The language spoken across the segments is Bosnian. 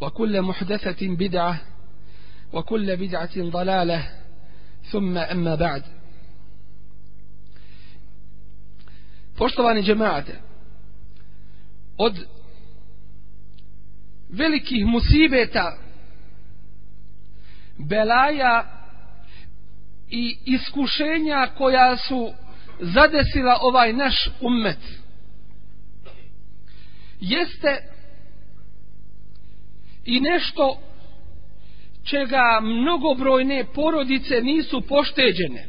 وكل محدثة بدعة وكل بدعة ضلالة ثم أما بعد Poštovani džemaate, od velikih musibeta, belaja i iskušenja koja su zadesila ovaj naš ummet, jeste i nešto čega mnogobrojne porodice nisu pošteđene.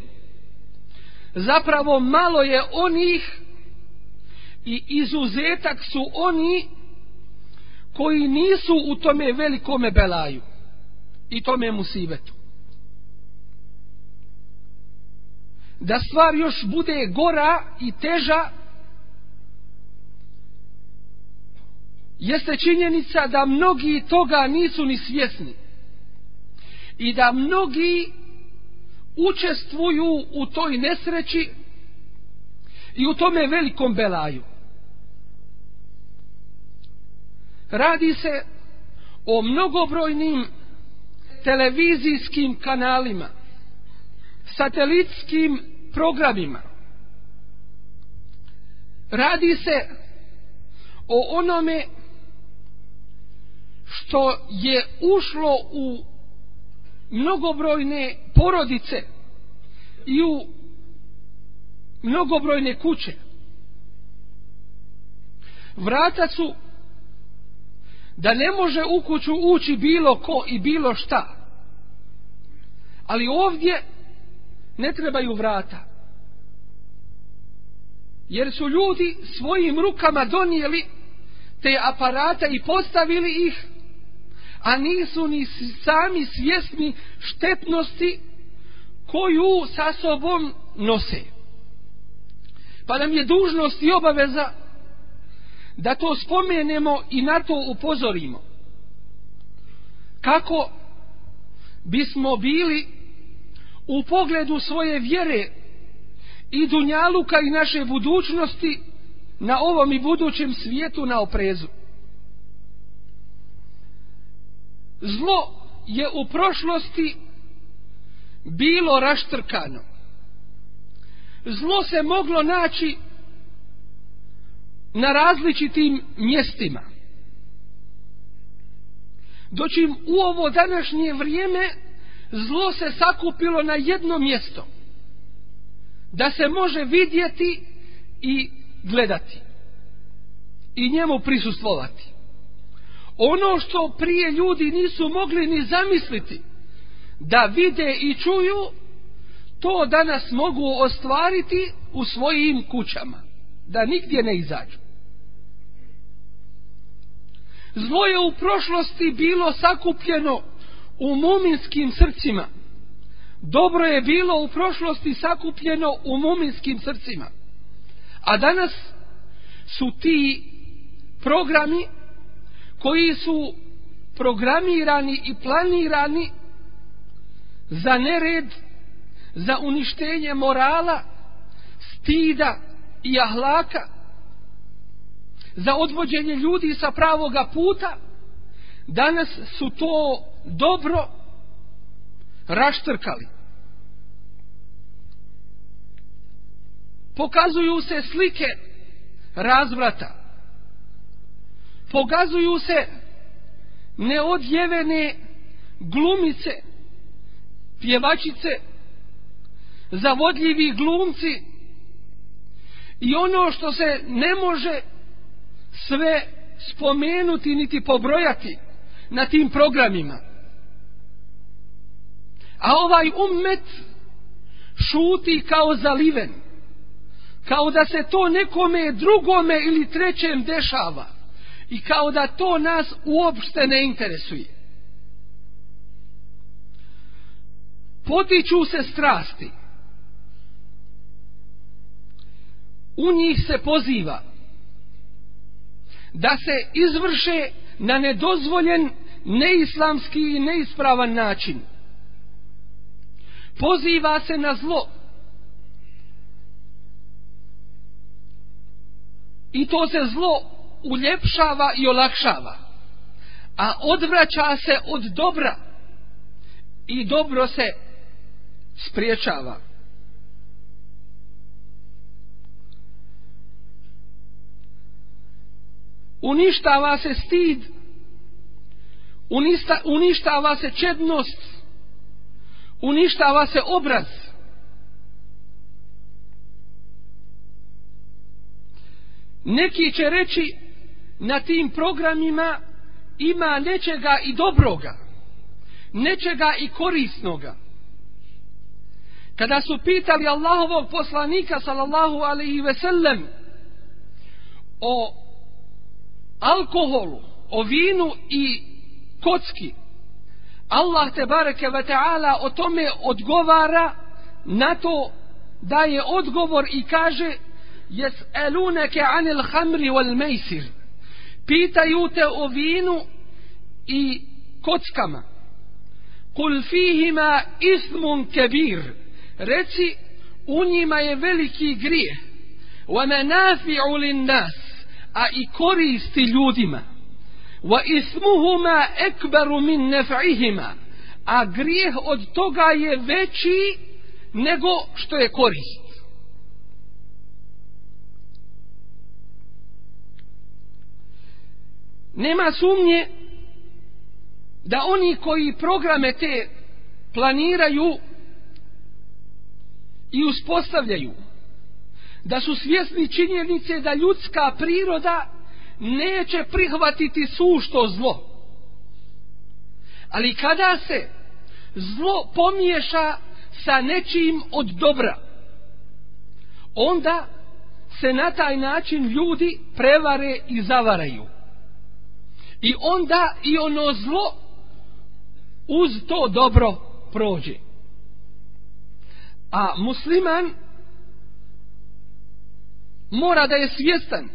Zapravo malo je onih i izuzetak su oni koji nisu u tome velikome belaju i tome musibetu. Da stvar još bude gora i teža, jeste činjenica da mnogi toga nisu ni svjesni i da mnogi učestvuju u toj nesreći i u tome velikom belaju. Radi se o mnogobrojnim televizijskim kanalima, satelitskim programima. Radi se o onome što je ušlo u mnogobrojne porodice i u mnogobrojne kuće. Vrata su da ne može u kuću ući bilo ko i bilo šta. Ali ovdje ne trebaju vrata. Jer su ljudi svojim rukama donijeli te aparata i postavili ih a nisu ni sami svjesni štetnosti koju sa sobom nose. Pa nam je dužnost i obaveza da to spomenemo i na to upozorimo. Kako bismo bili u pogledu svoje vjere i dunjaluka i naše budućnosti na ovom i budućem svijetu na oprezu. zlo je u prošlosti bilo raštrkano. Zlo se moglo naći na različitim mjestima. Doćim u ovo današnje vrijeme zlo se sakupilo na jedno mjesto da se može vidjeti i gledati i njemu prisustvovati ono što prije ljudi nisu mogli ni zamisliti da vide i čuju to danas mogu ostvariti u svojim kućama da nigdje ne izađu zlo je u prošlosti bilo sakupljeno u muminskim srcima dobro je bilo u prošlosti sakupljeno u muminskim srcima a danas su ti programi koji su programirani i planirani za nered, za uništenje morala, stida i ahlaka, za odvođenje ljudi sa pravoga puta, danas su to dobro raštrkali. Pokazuju se slike razvrata, pogazuju se neodjevene glumice, pjevačice, zavodljivi glumci i ono što se ne može sve spomenuti niti pobrojati na tim programima. A ovaj ummet šuti kao zaliven, kao da se to nekome drugome ili trećem dešava. I kao da to nas uopšte ne interesuje. Potiču se strasti. U njih se poziva da se izvrše na nedozvoljen neislamski i neispravan način. Poziva se na zlo. I to se zlo uljepšava i olakšava, a odvraća se od dobra i dobro se spriječava. Uništava se stid, uništava se čednost, uništava se obraz. Neki će reći, na tim programima ima nečega i dobroga, nečega i korisnoga. Kada su pitali Allahovog poslanika sallallahu alaihi ve sellem o alkoholu, o vinu i kocki, Allah te bareke ve taala o tome odgovara na to daje odgovor i kaže jes'alunaka anil khamri wal maisir pitaju te o vinu i kockama. Kul fihima ismun kebir. Reci, u njima je veliki grije. Wa menafi ulin nas, a i koristi ljudima. Wa ismuhuma ekbaru min nefaihima, a grijeh od toga je veći nego što je korist. nema sumnje da oni koji programe te planiraju i uspostavljaju da su svjesni činjenice da ljudska priroda neće prihvatiti sušto zlo ali kada se zlo pomiješa sa nečim od dobra onda se na taj način ljudi prevare i zavaraju I onda i ono zlo uz to dobro prođe. A musliman mora da je svjestan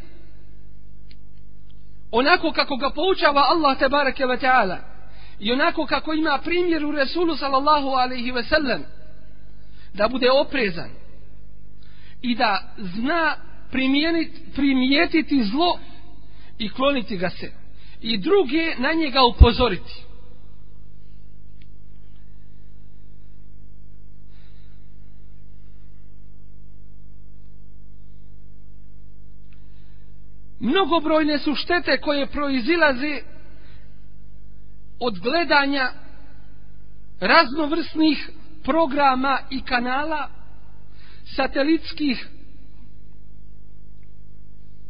onako kako ga poučava Allah te bareke ve taala i onako kako ima primjer u Resulu sallallahu alejhi ve sellem da bude oprezan i da zna primijeniti primijetiti zlo i kloniti ga se i druge na njega upozoriti. Mnogobrojne su štete koje proizilaze od gledanja raznovrsnih programa i kanala satelitskih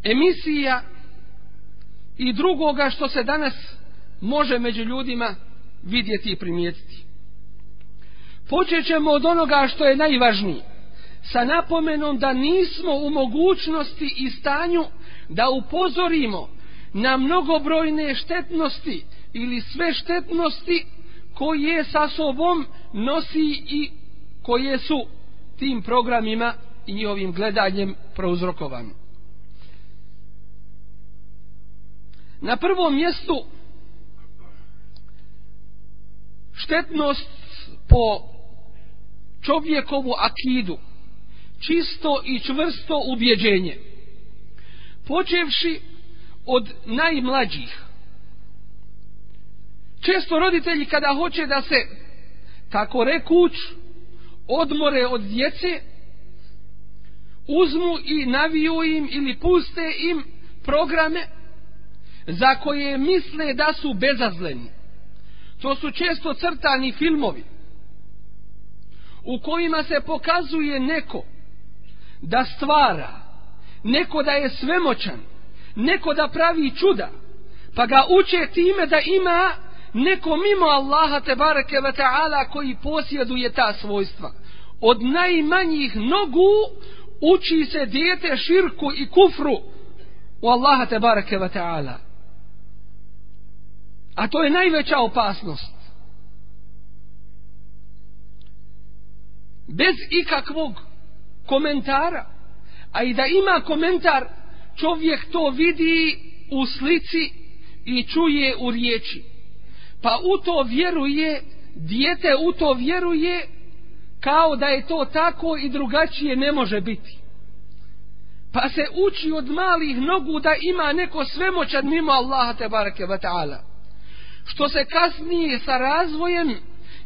emisija i drugoga što se danas može među ljudima vidjeti i primijetiti. Počet ćemo od onoga što je najvažnije, sa napomenom da nismo u mogućnosti i stanju da upozorimo na mnogobrojne štetnosti ili sve štetnosti koje sa sobom nosi i koje su tim programima i ovim gledanjem prouzrokovane. Na prvom mjestu štetnost po čovjekovu akidu, čisto i čvrsto ubjeđenje. Počevši od najmlađih. Često roditelji kada hoće da se tako rekuć odmore od djece, uzmu i naviju im ili puste im programe za koje misle da su bezazleni. To su često crtani filmovi u kojima se pokazuje neko da stvara, neko da je svemoćan, neko da pravi čuda, pa ga uče time da ima neko mimo Allaha te bareke ve taala koji posjeduje ta svojstva. Od najmanjih nogu uči se dijete širku i kufru u Allaha te bareke ve taala. A to je najveća opasnost. Bez ikakvog komentara. A i da ima komentar, čovjek to vidi u slici i čuje u riječi. Pa u to vjeruje, dijete u to vjeruje kao da je to tako i drugačije ne može biti. Pa se uči od malih nogu da ima neko svemoćan mimo Allaha te barake va ta'ala što se kasnije sa razvojem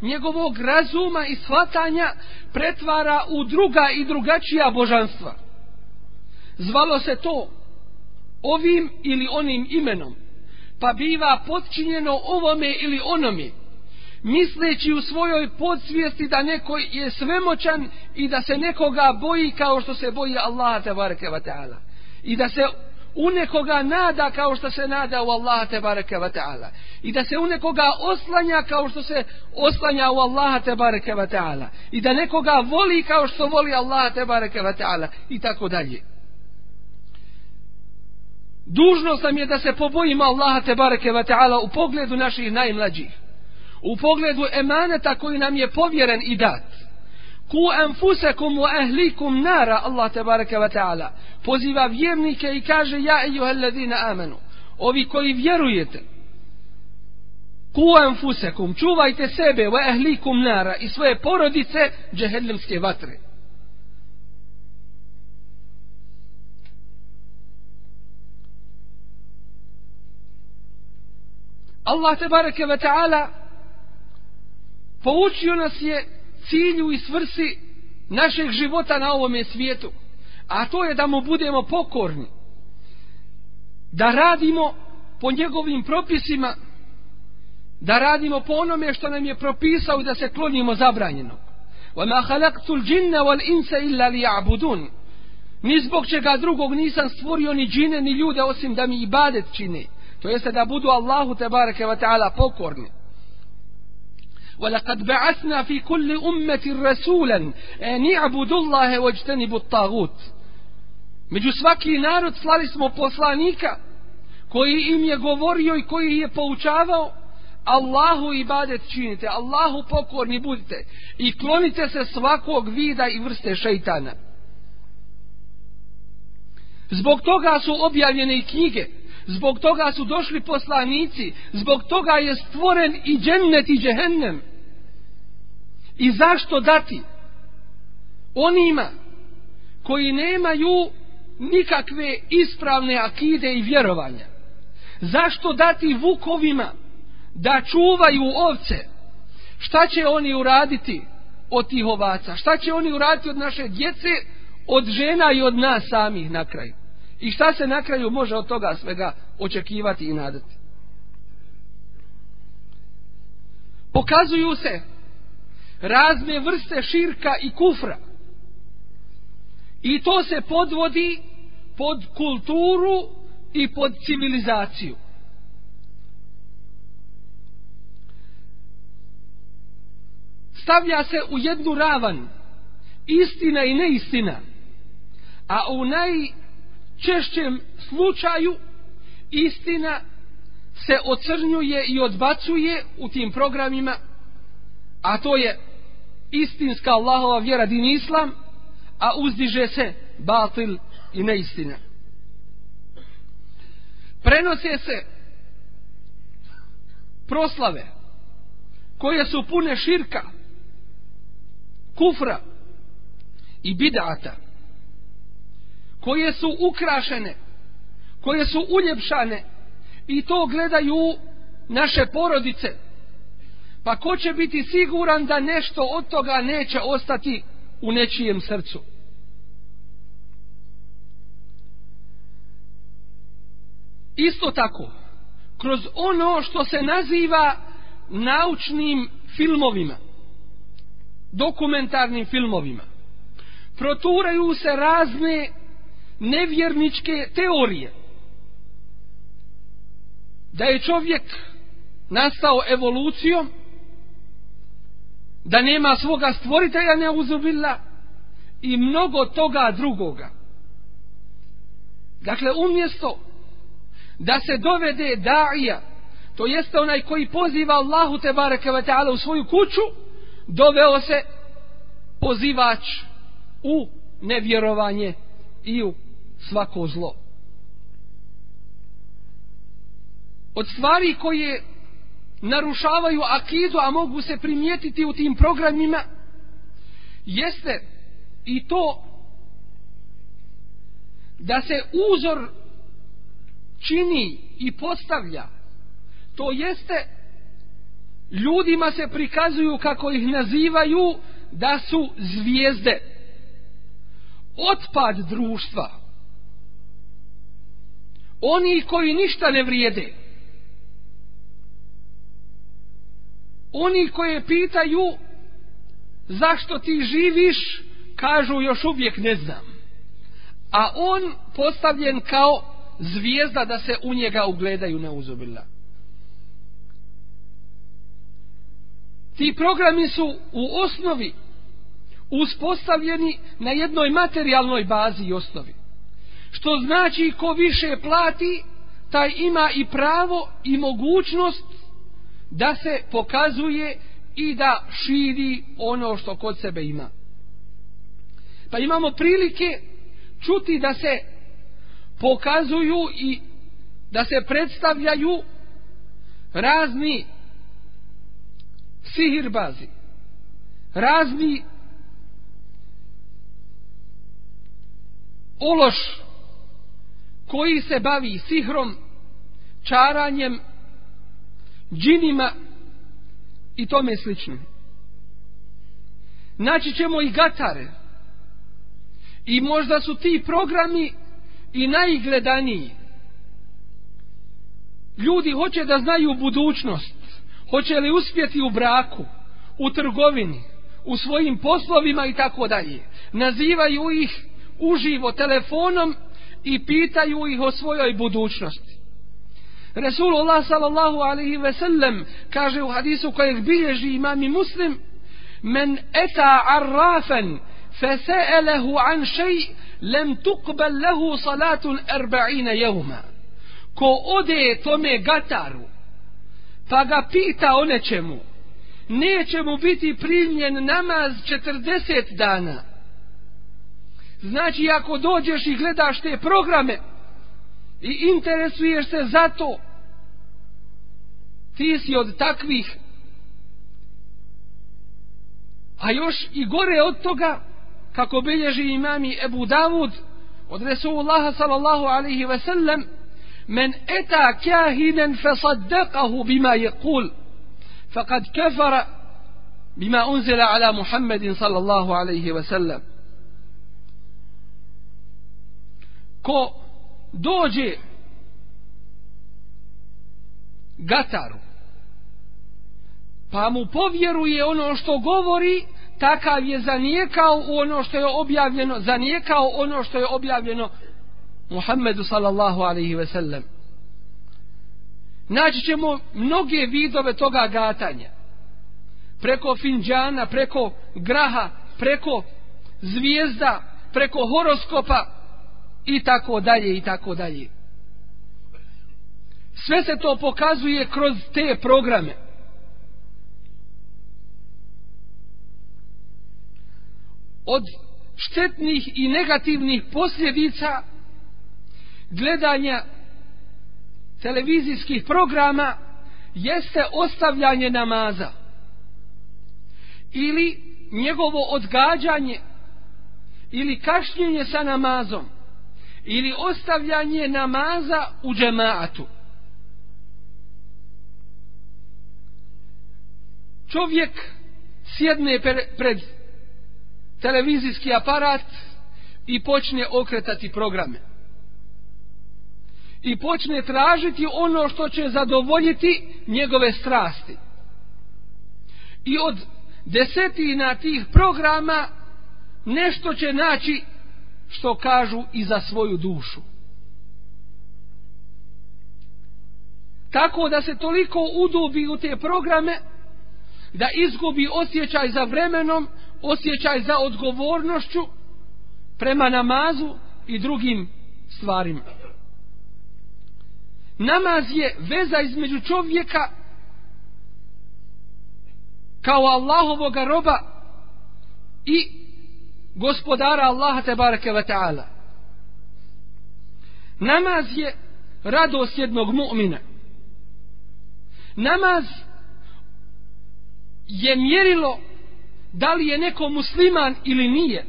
njegovog razuma i shvatanja pretvara u druga i drugačija božanstva. Zvalo se to ovim ili onim imenom, pa biva podčinjeno ovome ili onome, misleći u svojoj podsvijesti da neko je svemoćan i da se nekoga boji kao što se boji Allaha tebareke vata'ala. I da se u nekoga nada kao što se nada u Allaha tebareke ve taala i da se u nekoga oslanja kao što se oslanja u Allaha tebareke ve taala i da nekoga voli kao što voli Allaha tebareke ve taala i tako dalje dužnost nam je da se pobojimo Allaha tebareke ve taala u pogledu naših najmlađih u pogledu emaneta koji nam je povjeren i dat ku anfusakum wa ahlikum nara Allah tebareke wa ta'ala poziva vjernike i kaže ja ejuhalladina amanu ovi koji vjerujete ku anfusakum čuvajte sebe wa ahlikum nara i svoje porodice džehennemske vatre Allah tebareke wa ta'ala poučio nas je cilju i svrsi našeg života na ovome svijetu. A to je da mu budemo pokorni. Da radimo po njegovim propisima. Da radimo po onome što nam je propisao i da se klonimo zabranjenog. وَمَا خَلَقْتُ الْجِنَّ وَالْإِنْسَ إِلَّا لِيَعْبُدُونِ Ni zbog čega drugog nisam stvorio ni džine ni ljude osim da mi ibadet čine. To jeste da budu Allahu te barake wa ta'ala pokorni. ولقد بعثنا في كل أمة رسولا أن يعبدوا الله واجتنبوا الطاغوت Među svaki narod slali smo poslanika koji im je govorio i koji je poučavao Allahu ibadet činite, Allahu pokorni budite i klonite se svakog vida i vrste šeitana. Zbog toga su objavljene i knjige zbog toga su došli poslanici, zbog toga je stvoren i džennet i džehennem. I zašto dati onima koji nemaju nikakve ispravne akide i vjerovanja? Zašto dati vukovima da čuvaju ovce? Šta će oni uraditi od tih ovaca? Šta će oni uraditi od naše djece, od žena i od nas samih na kraju? I šta se na kraju može od toga svega očekivati i nadati? Pokazuju se razne vrste širka i kufra. I to se podvodi pod kulturu i pod civilizaciju. Stavlja se u jednu ravan istina i neistina. A u naj češćem slučaju istina se ocrnjuje i odbacuje u tim programima, a to je istinska Allahova vjera din islam, a uzdiže se batil i neistina. Prenose se proslave koje su pune širka, kufra i bidata – koje su ukrašene, koje su uljepšane i to gledaju naše porodice, pa ko će biti siguran da nešto od toga neće ostati u nečijem srcu? Isto tako, kroz ono što se naziva naučnim filmovima, dokumentarnim filmovima, proturaju se razne nevjerničke teorije da je čovjek nastao evolucijom da nema svoga stvoritelja neuzubila i mnogo toga drugoga dakle umjesto da se dovede daija to jeste onaj koji poziva Allahu te barekeva ta'ala u svoju kuću doveo se pozivač u nevjerovanje i u svako zlo. Od stvari koje narušavaju akidu, a mogu se primijetiti u tim programima, jeste i to da se uzor čini i postavlja. To jeste, ljudima se prikazuju kako ih nazivaju da su zvijezde. Otpad društva, oni koji ništa ne vrijede oni koje pitaju zašto ti živiš kažu još uvijek ne znam a on postavljen kao zvijezda da se u njega ugledaju neuzubila ti programi su u osnovi uspostavljeni na jednoj materijalnoj bazi i osnovi što znači ko više plati taj ima i pravo i mogućnost da se pokazuje i da širi ono što kod sebe ima pa imamo prilike čuti da se pokazuju i da se predstavljaju razni sihirbazi razni ološ koji se bavi sihrom, čaranjem, džinima i tome slično. Naći ćemo i gatare. I možda su ti programi i najgledaniji. Ljudi hoće da znaju budućnost. Hoće li uspjeti u braku, u trgovini, u svojim poslovima i tako dalje. Nazivaju ih uživo telefonom i pitaju ih o svojoj budućnosti. Resulullah sallallahu alaihi ve sellem kaže u hadisu kojeg bilježi imami muslim men eta arrafen fe se'elehu an šej lem tukbel lehu salatun erba'ina jevma ko ode tome gataru pa ga pita o nečemu neće mu biti primljen namaz 40 dana Znači ako dođeš i gledaš te programe i interesuješ se za to, ti si od takvih. A još i gore od toga, kako bilježi imami Ebu Davud, od Resulullaha sallallahu alaihi ve sellem, men eta kahinen fasaddaqahu bima yaqul faqad kafara bima unzila ala Muhammedin sallallahu alaihi ve sellem. ko dođe gataru pa mu povjeruje ono što govori takav je zanijekao ono što je objavljeno zanijekao ono što je objavljeno Muhammedu sallallahu alaihi ve sellem naći ćemo mnoge vidove toga gatanja preko finđana preko graha preko zvijezda preko horoskopa i tako dalje i tako dalje. Sve se to pokazuje kroz te programe. Od štetnih i negativnih posljedica gledanja televizijskih programa jeste ostavljanje namaza ili njegovo odgađanje ili kašnjenje sa namazom ili ostavljanje namaza u džemaatu. Čovjek sjedne pred televizijski aparat i počne okretati programe. I počne tražiti ono što će zadovoljiti njegove strasti. I od desetina tih programa nešto će naći što kažu i za svoju dušu. Tako da se toliko udubi u te programe da izgubi osjećaj za vremenom, osjećaj za odgovornošću prema namazu i drugim stvarima. Namaz je veza između čovjeka kao Allahovoga roba i gospodara Allaha tebareke ve taala. Namaz je radost jednog mu'mina. Namaz je mjerilo da li je neko musliman ili nije.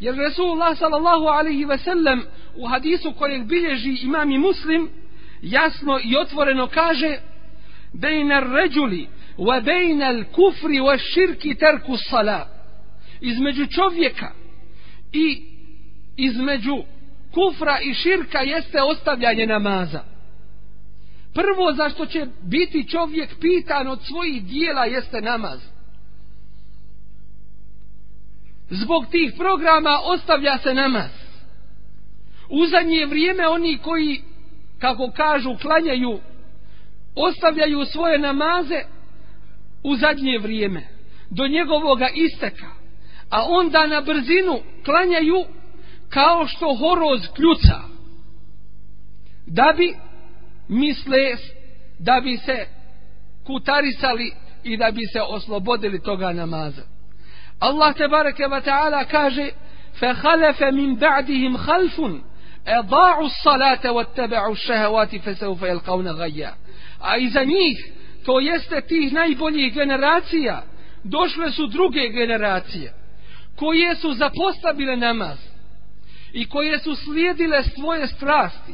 Jer Resulullah sallallahu alaihi ve sellem u hadisu kojeg bilježi imam i muslim jasno i otvoreno kaže Bejna ređuli wa bejna l-kufri wa širki terku salat između čovjeka i između kufra i širka jeste ostavljanje namaza. Prvo zašto će biti čovjek pitan od svojih dijela jeste namaz. Zbog tih programa ostavlja se namaz. U zadnje vrijeme oni koji, kako kažu, klanjaju, ostavljaju svoje namaze u zadnje vrijeme, do njegovoga isteka a onda na brzinu klanjaju kao što horoz kljuca da bi misle da bi se kutarisali i da bi se oslobodili toga namaza Allah te bareke ve taala kaže fa khalafa min ba'dihim khalfun ida'u as-salata wattaba'u ash-shahawati fasawfa yalqawna ghayya a iza njih to jeste tih najboljih generacija došle su druge generacije koje su zapostavile namaz i koje su slijedile svoje strasti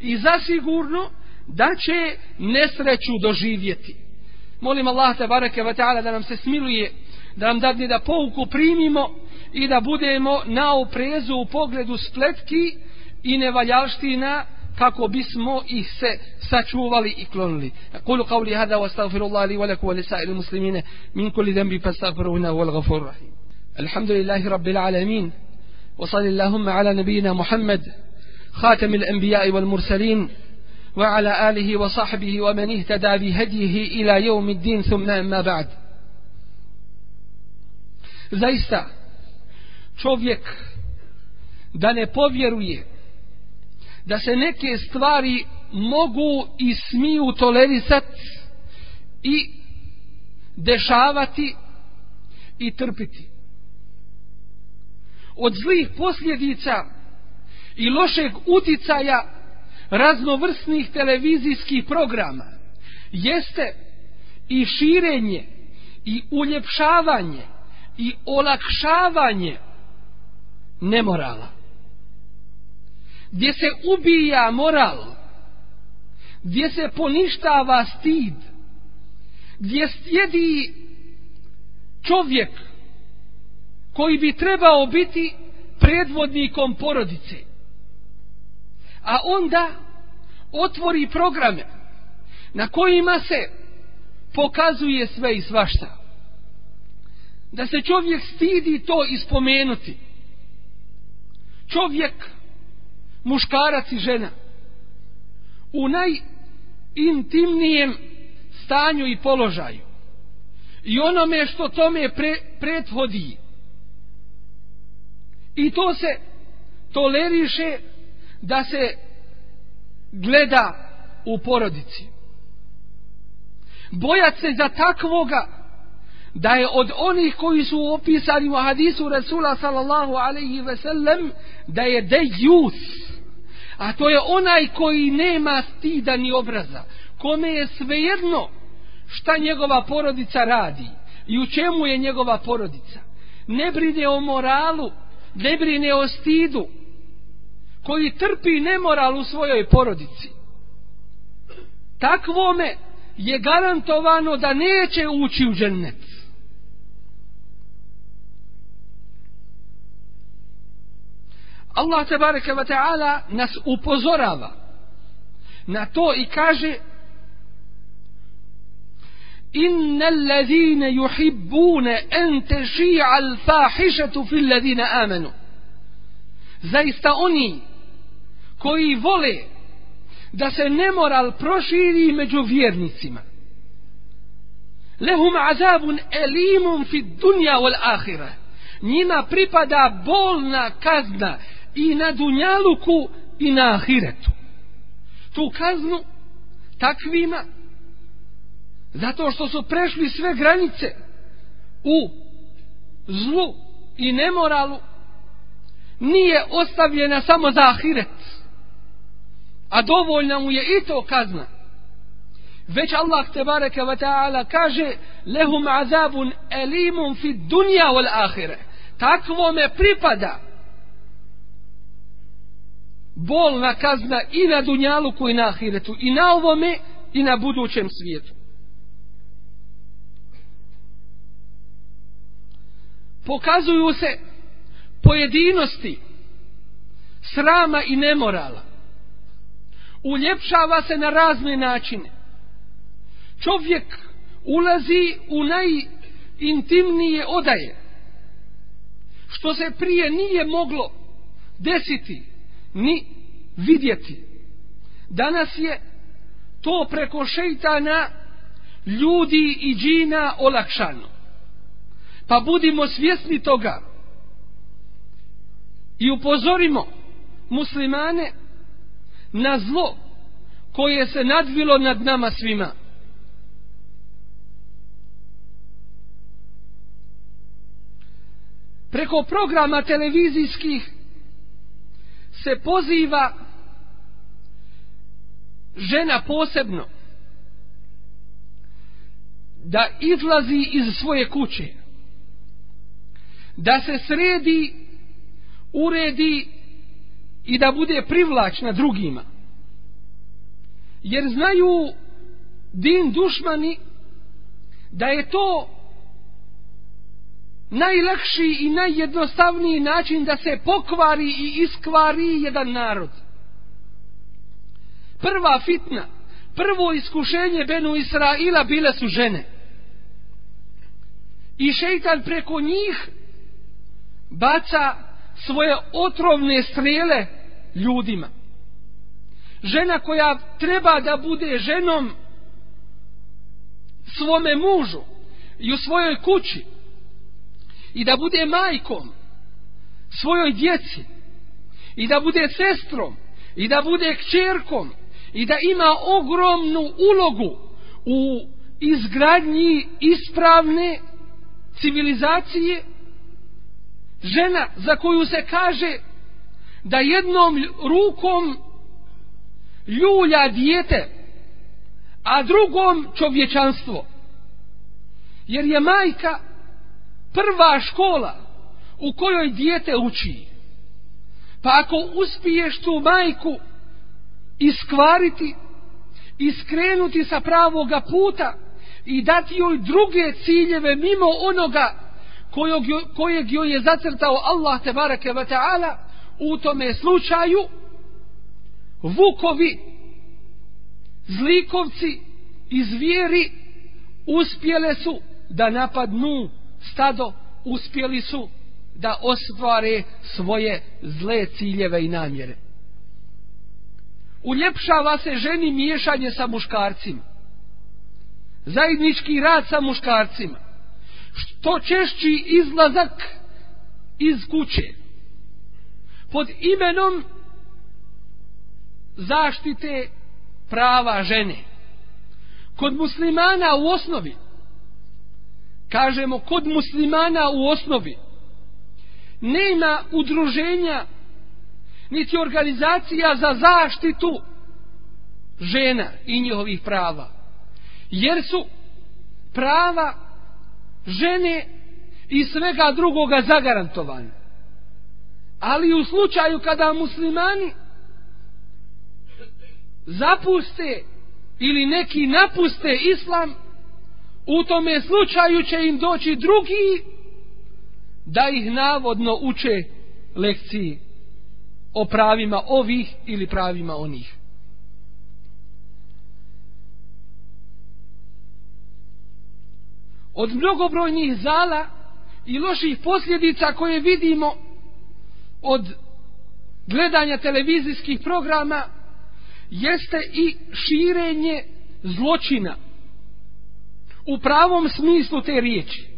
i zasigurno da će nesreću doživjeti. Molim Allah te bareke ve taala da nam se smiluje, da nam dadne da pouku primimo i da budemo na oprezu u pogledu spletki i nevaljaština kako bismo ih se sačuvali i klonili. Kulu kavli hada wa astaghfirullah li walaku wa lisa'il muslimine min kulli dhanbi fastaghfiruhu innahu al-ghafurur rahim. الحمد لله رب العالمين وصل اللهم على نبينا محمد خاتم الأنبياء والمرسلين وعلى آله وصحبه ومن اهتدى بهديه إلى يوم الدين ثم أما بعد زيستا čovjek da ne povjeruje da se neke stvari mogu i smiju tolerisat i dešavati i trpiti od zlih posljedica i lošeg uticaja raznovrsnih televizijskih programa jeste i širenje i uljepšavanje i olakšavanje nemorala. Gdje se ubija moral, gdje se poništava stid, gdje sjedi čovjek koji bi trebao biti predvodnikom porodice. A onda otvori programe na kojima se pokazuje sve i svašta. Da se čovjek stidi to ispomenuti. Čovjek, muškarac i žena, u najintimnijem stanju i položaju i onome što tome pre, prethodi prethodi I to se toleriše da se gleda u porodici. Bojat se za takvoga da je od onih koji su opisani u hadisu Rasula sallallahu alaihi ve sellem da je de jus. A to je onaj koji nema stida ni obraza. Kome je svejedno šta njegova porodica radi i u čemu je njegova porodica. Ne brine o moralu ne brine o stidu, koji trpi nemoral u svojoj porodici, takvome je garantovano da neće ući u džennet. Allah tebareke ve taala nas upozorava na to i kaže ان الذين يحبون ان تشيع الفاحشه في الذين امنوا زيست اني koji vole da se nemoral proširi među vjernicima. Lehum azabun elimum fi dunja wal ahire. Njima pripada bolna kazna i na dunjaluku i na ahiretu. Tu kaznu takvima Zato što su prešli sve granice u zlu i nemoralu, nije ostavljena samo za ahiret, a dovoljna mu je i to kazna. Već Allah te bareke ve taala kaže: "Lehum azabun alimun fi dunya wal ahire." Takvo me pripada bolna kazna i na dunjalu i na ahiretu i na ovome i na budućem svijetu. pokazuju se pojedinosti srama i nemorala. Uljepšava se na razne načine. Čovjek ulazi u najintimnije odaje. Što se prije nije moglo desiti ni vidjeti. Danas je to preko šeitana ljudi i džina olakšano. Pa budimo svjesni toga. I upozorimo muslimane na zlo koje se nadvilo nad nama svima. Preko programa televizijskih se poziva žena posebno da izlazi iz svoje kuće da se sredi, uredi i da bude privlačna drugima. Jer znaju din dušmani da je to najlakši i najjednostavniji način da se pokvari i iskvari jedan narod. Prva fitna, prvo iskušenje Benu Israila bile su žene. I šeitan preko njih baca svoje otrovne strele ljudima. Žena koja treba da bude ženom svome mužu i u svojoj kući i da bude majkom svojoj djeci i da bude sestrom i da bude kćerkom i da ima ogromnu ulogu u izgradnji ispravne civilizacije žena za koju se kaže da jednom rukom ljulja dijete, a drugom čovječanstvo. Jer je majka prva škola u kojoj dijete uči. Pa ako uspiješ tu majku iskvariti, iskrenuti sa pravoga puta i dati joj druge ciljeve mimo onoga kojeg, kojeg joj je zacrtao Allah te barake ve taala u tome slučaju vukovi zlikovci i zvijeri uspjele su da napadnu stado uspjeli su da ostvare svoje zle ciljeve i namjere uljepšava se ženi miješanje sa muškarcima zajednički rad sa muškarcima što češći izlazak iz kuće pod imenom zaštite prava žene. Kod muslimana u osnovi, kažemo kod muslimana u osnovi, nema udruženja niti organizacija za zaštitu žena i njihovih prava. Jer su prava žene i svega drugoga zagarantovani. Ali u slučaju kada muslimani zapuste ili neki napuste islam, u tome slučaju će im doći drugi da ih navodno uče lekciji o pravima ovih ili pravima onih. od mnogobrojnih zala i loših posljedica koje vidimo od gledanja televizijskih programa jeste i širenje zločina u pravom smislu te riječi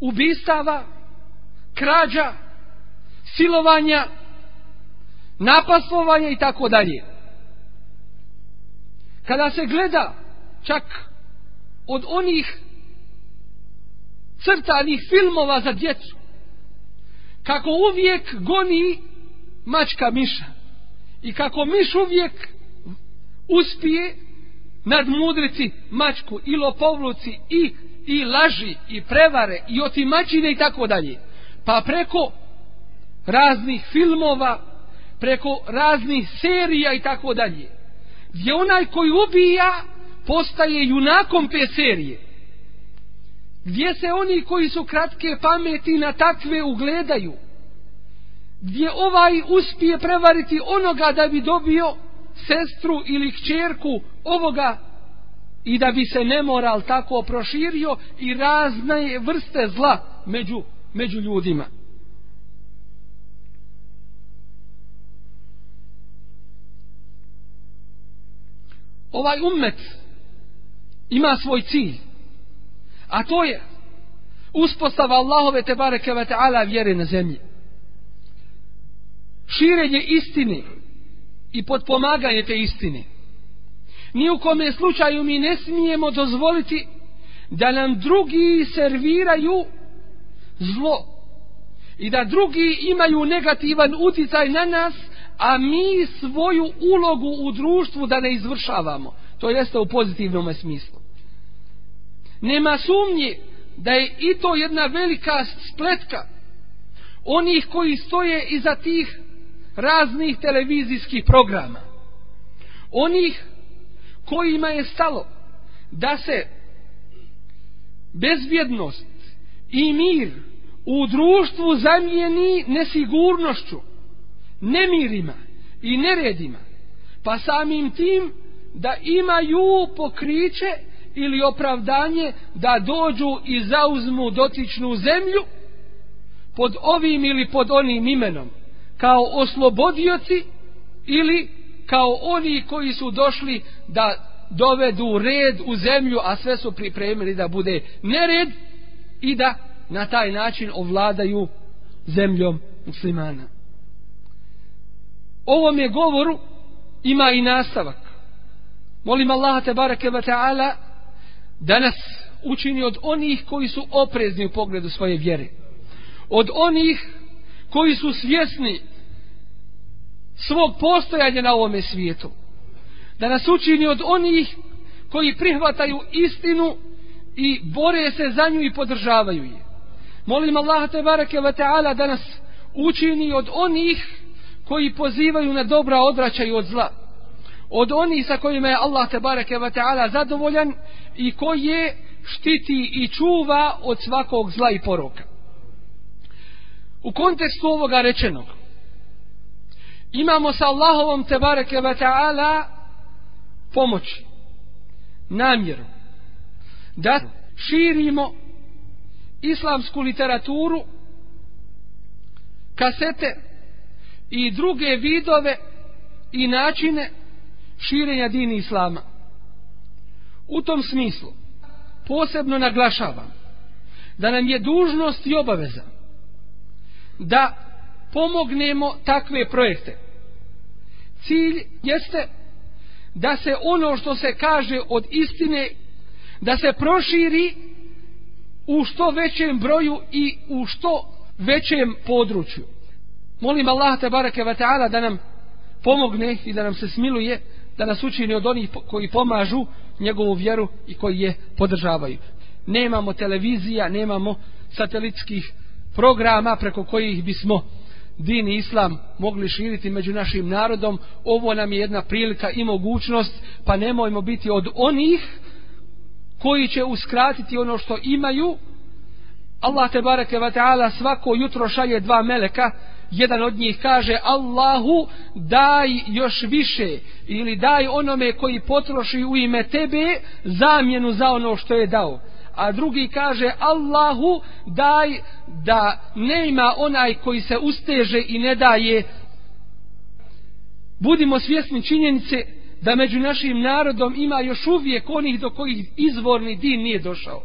ubistava krađa silovanja napasovanja i tako dalje kada se gleda čak od onih crtanih filmova za djecu. Kako uvijek goni mačka miša. I kako miš uvijek uspije nadmudriti mačku i lopovluci i, i laži i prevare i otimačine i tako dalje. Pa preko raznih filmova, preko raznih serija i tako dalje. Gdje onaj koji ubija postaje junakom te serije. Gdje se oni koji su kratke pameti na takve ugledaju? Gdje ovaj uspije prevariti onoga da bi dobio sestru ili kćerku ovoga i da bi se nemoral tako proširio i razne vrste zla među, među ljudima. Ovaj ummet ima svoj cilj. A to je uspostava Allahove te bareke ve taala vjere na zemlji. Širenje istine i podpomaganje te istine. Ni u kome slučaju mi ne smijemo dozvoliti da nam drugi serviraju zlo i da drugi imaju negativan uticaj na nas, a mi svoju ulogu u društvu da ne izvršavamo. To jeste u pozitivnom smislu. Nema sumnje da je i to jedna velika spletka onih koji stoje iza tih raznih televizijskih programa. Onih kojima je stalo da se bezbjednost i mir u društvu zamijeni nesigurnošću, nemirima i neredima, pa samim tim da imaju pokriće ili opravdanje da dođu i zauzmu dotičnu zemlju pod ovim ili pod onim imenom kao oslobodioci ili kao oni koji su došli da dovedu red u zemlju a sve su pripremili da bude nered i da na taj način ovladaju zemljom muslimana ovom je govoru ima i nastavak molim Allaha te barake ve taala danas učini od onih koji su oprezni u pogledu svoje vjere. Od onih koji su svjesni svog postojanja na ovome svijetu. Da nas učini od onih koji prihvataju istinu i bore se za nju i podržavaju je. Molim Allaha te bareke ve taala da nas učini od onih koji pozivaju na dobra odraćaju od zla od oni sa kojima je Allah te bareke ve taala zadovoljan i koji je štiti i čuva od svakog zla i poroka. U kontekstu ovoga rečenog imamo sa Allahovom te bareke ve taala pomoć namjeru da širimo islamsku literaturu kasete i druge vidove i načine širenja dini islama. U tom smislu, posebno naglašavam da nam je dužnost i obaveza da pomognemo takve projekte. Cilj jeste da se ono što se kaže od istine, da se proširi u što većem broju i u što većem području. Molim Allah te barake va ta'ala da nam pomogne i da nam se smiluje da nas učini od onih koji pomažu njegovu vjeru i koji je podržavaju. Nemamo televizija, nemamo satelitskih programa preko kojih bismo din i islam mogli širiti među našim narodom. Ovo nam je jedna prilika i mogućnost, pa nemojmo biti od onih koji će uskratiti ono što imaju. Allah te bareke ve taala svako jutro šalje dva meleka jedan od njih kaže Allahu daj još više ili daj onome koji potroši u ime tebe zamjenu za ono što je dao a drugi kaže Allahu daj da ne ima onaj koji se usteže i ne daje budimo svjesni činjenice da među našim narodom ima još uvijek onih do kojih izvorni din nije došao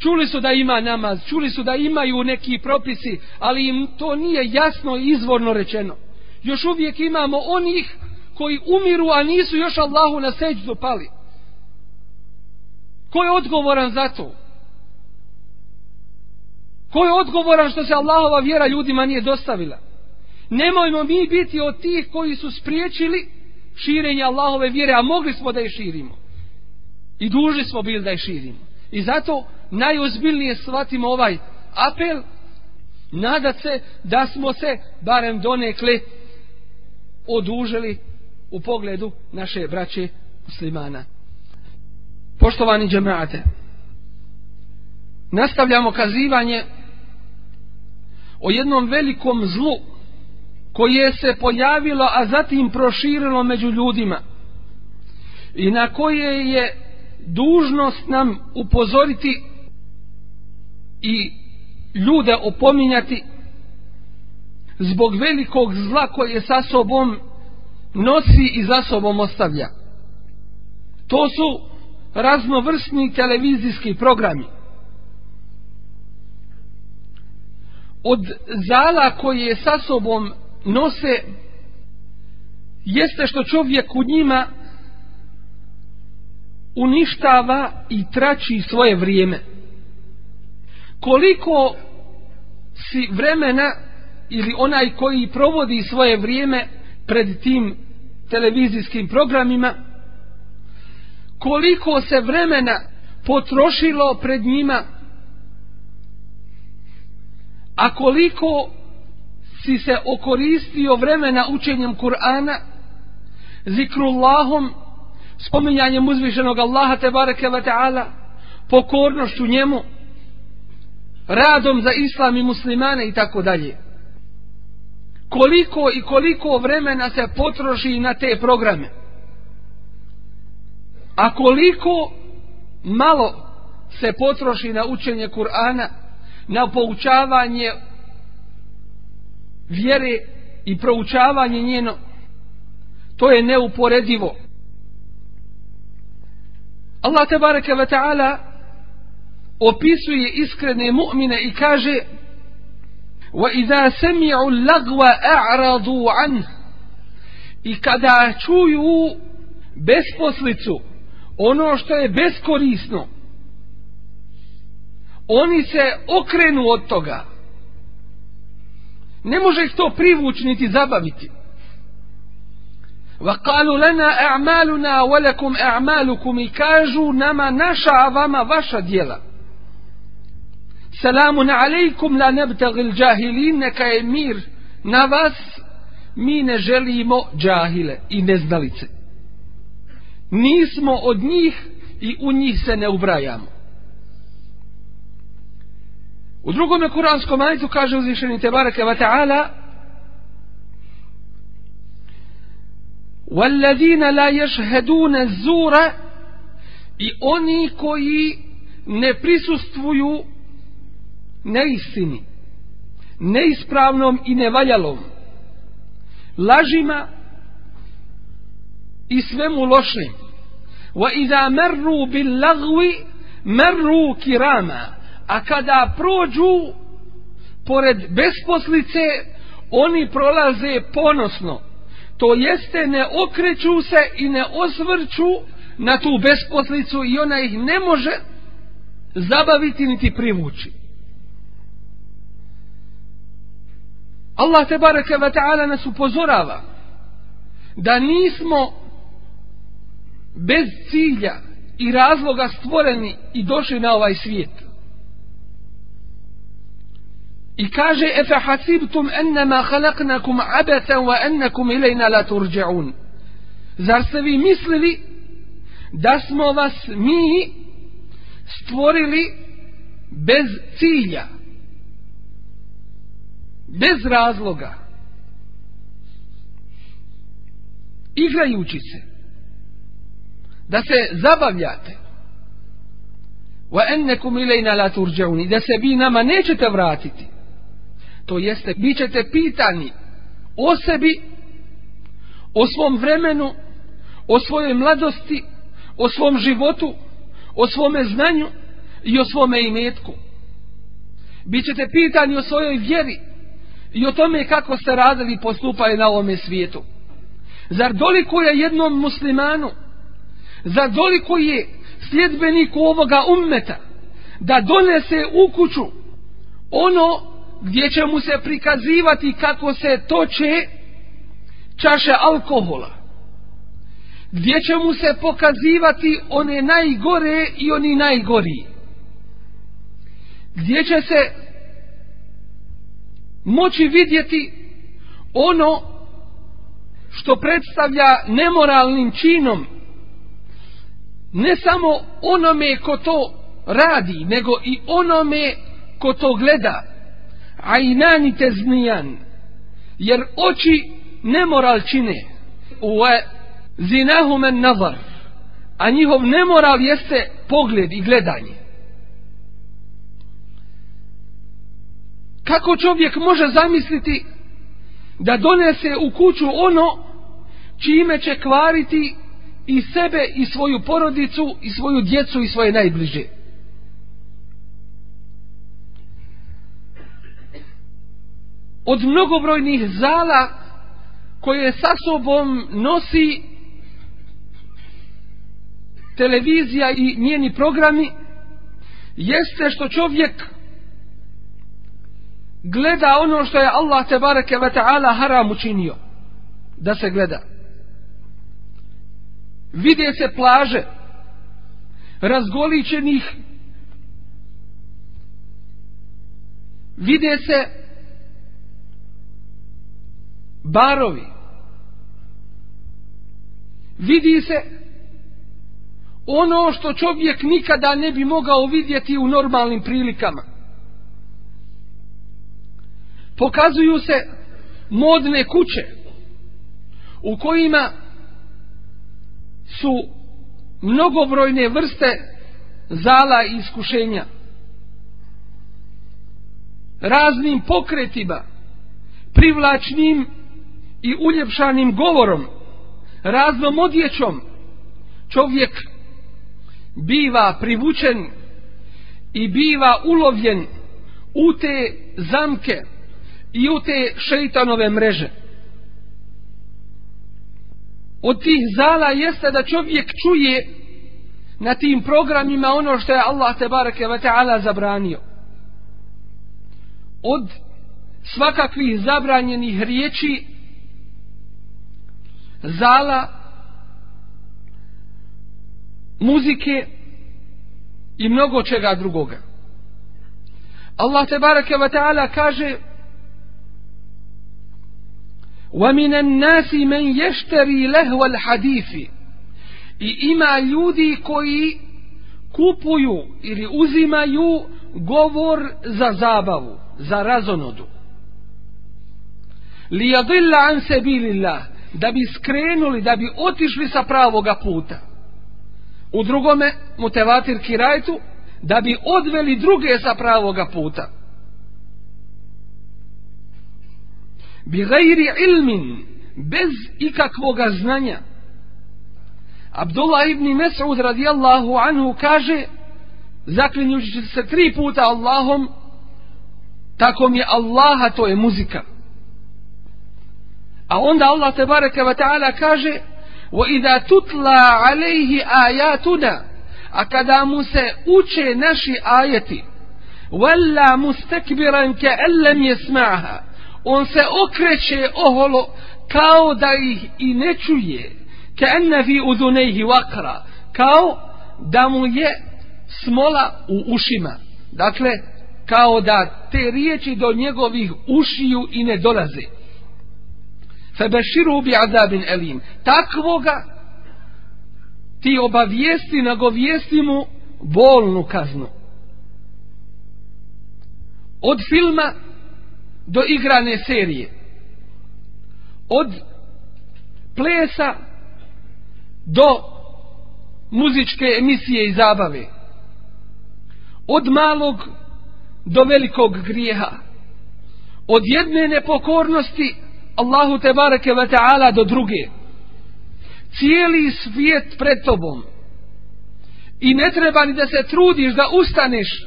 Čuli su da ima namaz, čuli su da imaju neki propisi, ali im to nije jasno i izvorno rečeno. Još uvijek imamo onih koji umiru, a nisu još Allahu na seđu pali. Ko je odgovoran za to? Ko je odgovoran što se Allahova vjera ljudima nije dostavila? Nemojmo mi biti od tih koji su spriječili širenje Allahove vjere, a mogli smo da je širimo. I duži smo bili da je širimo. I zato najozbiljnije shvatimo ovaj apel, nadat se da smo se barem donekli odužili u pogledu naše braće muslimana. Poštovani džemate, nastavljamo kazivanje o jednom velikom zlu koje se pojavilo, a zatim proširilo među ljudima i na koje je dužnost nam upozoriti i ljude opominjati zbog velikog zla koje sa sobom nosi i za sobom ostavlja. To su raznovrsni televizijski programi. Od zala koje sa sobom nose jeste što čovjek u njima uništava i trači svoje vrijeme koliko si vremena ili onaj koji provodi svoje vrijeme pred tim televizijskim programima koliko se vremena potrošilo pred njima a koliko si se okoristio vremena učenjem Kur'ana zikrullahom spominjanjem uzvišenog Allaha tebareke ve taala pokornošću njemu radom za islam i muslimane i tako dalje. Koliko i koliko vremena se potroši na te programe? A koliko malo se potroši na učenje Kur'ana, na poučavanje vjere i proučavanje njeno, to je neuporedivo. Allah tebareke ve taala opisuje iskrene mu'mine i kaže وَإِذَا سَمِعُوا اللَّغْوَ أَعْرَضُوا عَنْهِ I kada čuju besposlicu, ono što je beskorisno, oni se okrenu od toga. Ne može ih to privući niti zabaviti. وَقَالُوا لَنَا أَعْمَالُنَا وَلَكُمْ أَعْمَالُكُمْ I kažu nama naša, a vama vaša djela selamun alejkum la nebtagil džahilin, neka je mir na vas, mi ne želimo džahile i neznalice. Nismo od njih i u njih se ne ubrajamo. U drugome kuranskom ajtu kaže uzvišeni Tebareke wa ta'ala وَالَّذِينَ لَا يَشْهَدُونَ الزُّورَ i oni koji ne prisustvuju neistini, neispravnom i nevaljalom, lažima i svemu lošim. Wa iza marru bil lagwi marru kirama. A kada prođu pored besposlice, oni prolaze ponosno. To jeste ne okreću se i ne osvrću na tu besposlicu i ona ih ne može zabaviti niti privući. Allah te bareke ve ta'ala nas upozorava da nismo bez cilja i razloga stvoreni i došli na ovaj svijet. I kaže efe hasibtum ennema halaknakum abetan wa ennakum ilajna la turđaun. Zar ste vi mislili da smo vas mi stvorili bez cilja bez razloga igrajući se da se zabavljate wa annakum ilayna la turja'un da se vi nama nećete vratiti to jeste vi ćete pitani o sebi o svom vremenu o svojoj mladosti o svom životu o svome znanju i o svome imetku bit ćete pitani o svojoj vjeri i o tome kako se radili postupaju na ovome svijetu. Zar doliko je jednom muslimanu, zar doliko je sljedbeniku ovoga ummeta, da donese u kuću ono gdje će mu se prikazivati kako se toče čaše alkohola. Gdje će mu se pokazivati one najgore i oni najgoriji. Gdje će se moći vidjeti ono što predstavlja nemoralnim činom ne samo onome ko to radi, nego i onome ko to gleda. A i nanite znijan, jer oči nemoral čine. Ue zinahumen nazar. A njihov nemoral jeste pogled i gledanje. kako čovjek može zamisliti da donese u kuću ono čime će kvariti i sebe i svoju porodicu i svoju djecu i svoje najbliže od mnogobrojnih zala koje sa sobom nosi televizija i njeni programi jeste što čovjek gleda ono što je Allah te bareke ve taala haram učinio da se gleda vide se plaže razgoličenih vide se barovi vidi se ono što čovjek nikada ne bi mogao vidjeti u normalnim prilikama pokazuju se modne kuće u kojima su mnogobrojne vrste zala i iskušenja raznim pokretima privlačnim i uljepšanim govorom raznom odjećom čovjek biva privučen i biva ulovljen u te zamke i u te šeitanove mreže. Od tih zala jeste da čovjek čuje na tim programima ono što je Allah te bareke ve taala zabranio. Od svakakvih zabranjenih riječi zala muzike i mnogo čega drugoga. Allah te bareke ve taala kaže ومن الناس من يشتري لهو الحديث i ima ljudi koji kupuju ili uzimaju govor za zabavu za razonodu li yadilla an sabilillah da bi skrenuli da bi otišli sa pravoga puta u drugome mutevatir kirajtu da bi odveli druge sa pravoga puta bi gajri ilmin bez ikakvoga znanja Abdullah ibn Mes'ud radijallahu anhu kaže zaklinjući se tri puta Allahom tako mi je Allaha to je muzika a onda Allah tebareke wa ta'ala kaže wa idha tutla alejhi ajatuna a kada mu se uče naši ajeti walla mustakbiran ke ellem jesma'ha on se okreće oholo kao da ih i ne čuje ke enne fi udunejhi vakra kao da mu je smola u ušima dakle kao da te riječi do njegovih ušiju i ne dolaze fe beširu bi azabin elim takvoga ti obavijesti nagovijesti mu bolnu kaznu od filma do igrane serije od plesa do muzičke emisije i zabave od malog do velikog grijeha od jedne nepokornosti Allahu te bareke ve taala do druge cijeli svijet pred tobom i ne treba ni da se trudiš da ustaneš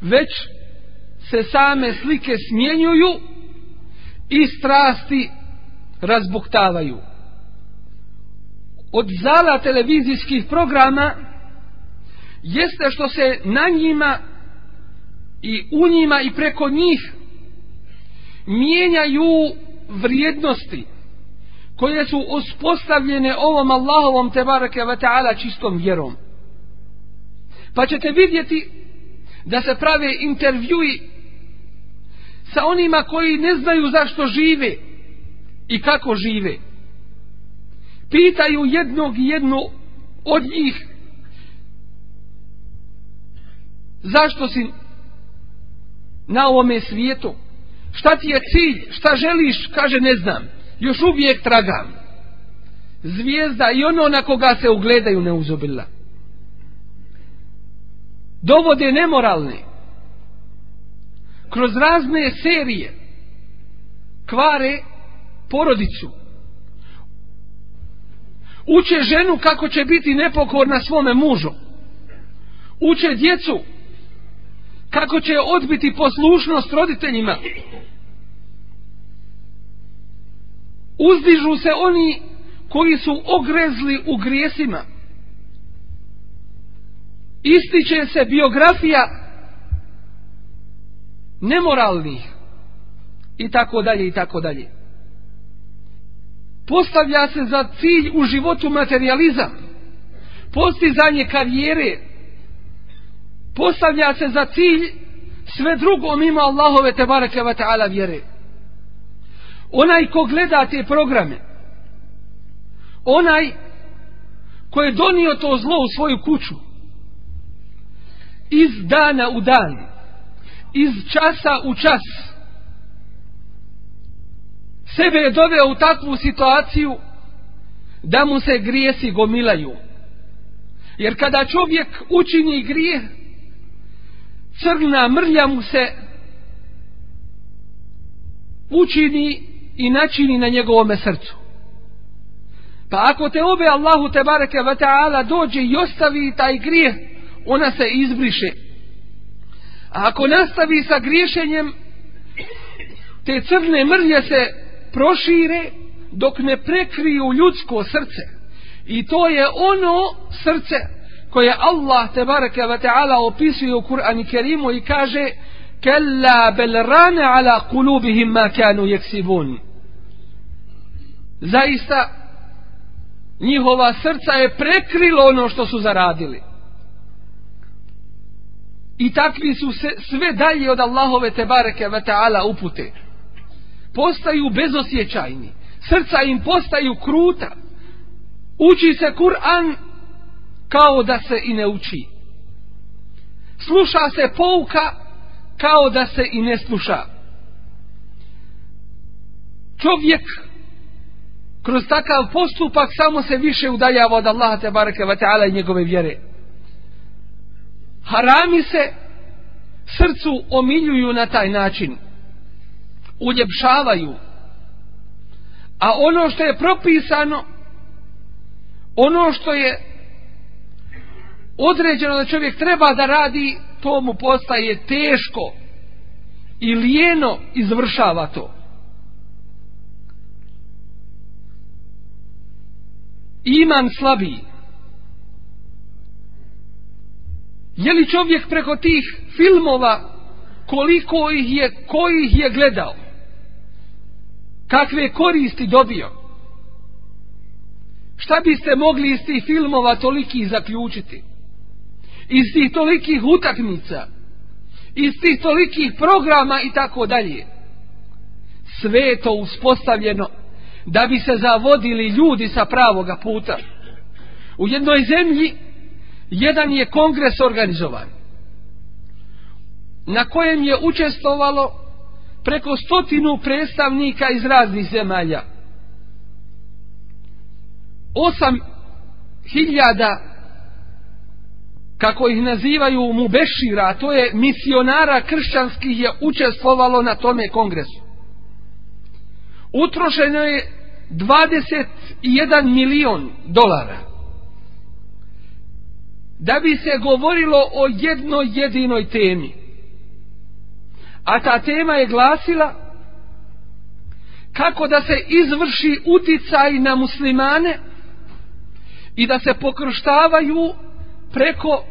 već se same slike smjenjuju i strasti razbuktavaju. Od zala televizijskih programa jeste što se na njima i u njima i preko njih mijenjaju vrijednosti koje su uspostavljene ovom Allahovom te barake ta'ala čistom vjerom. Pa ćete vidjeti da se prave intervjui sa onima koji ne znaju zašto žive i kako žive. Pitaju jednog i jedno od njih zašto si na ovome svijetu, šta ti je cilj, šta želiš, kaže ne znam, još uvijek tragam. Zvijezda i ono na koga se ugledaju neuzobila. Dovode nemoralne kroz razne serije kvare porodicu uče ženu kako će biti nepokorna svome mužu uče djecu kako će odbiti poslušnost roditeljima uzdižu se oni koji su ogrezli u grijesima ističe se biografija nemoralnih i tako dalje i tako dalje postavlja se za cilj u životu materializam postizanje karijere postavlja se za cilj sve drugo mimo Allahove te barake va ta'ala vjere onaj ko gleda te programe onaj ko je donio to zlo u svoju kuću iz dana u dan iz časa u čas sebe je doveo u takvu situaciju da mu se grijesi gomilaju. Jer kada čovjek učini grije, crna mrlja mu se učini i načini na njegovome srcu. Pa ako te ove Allahu te bareke ve taala dođe i ostavi taj grije, ona se izbriše A ako nastavi sa griješenjem, te crne mrlje se prošire dok ne prekriju ljudsko srce. I to je ono srce koje Allah te bareke ve taala opisuje u Kur'anu Kerimu i kaže: "Kalla bal rana ala qulubihim ma kanu yaksibun." Zaista njihova srca je prekrilo ono što su zaradili. I takvi su se sve dalje od Allahove tebareke ve ta'ala upute. Postaju bezosjećajni. Srca im postaju kruta. Uči se Kur'an kao da se i ne uči. Sluša se pouka kao da se i ne sluša. Čovjek kroz takav postupak samo se više udaljava od Allaha tebareke ve ta'ala i njegove vjere harami se srcu omiljuju na taj način uljepšavaju a ono što je propisano ono što je određeno da čovjek treba da radi to mu postaje teško i lijeno izvršava to iman slabiji Je li čovjek preko tih filmova koliko ih je, kojih je gledao? Kakve koristi dobio? Šta biste mogli iz tih filmova toliki zaključiti? Iz tih tolikih utakmica, iz tih tolikih programa i tako dalje. Sve je to uspostavljeno da bi se zavodili ljudi sa pravoga puta. U jednoj zemlji jedan je kongres organizovan na kojem je učestovalo preko stotinu predstavnika iz raznih zemalja. Osam hiljada kako ih nazivaju Mubešira, to je misionara kršćanskih je učestvovalo na tome kongresu. Utrošeno je 21 milion dolara da bi se govorilo o jednoj jedinoj temi. A ta tema je glasila kako da se izvrši uticaj na muslimane i da se pokrštavaju preko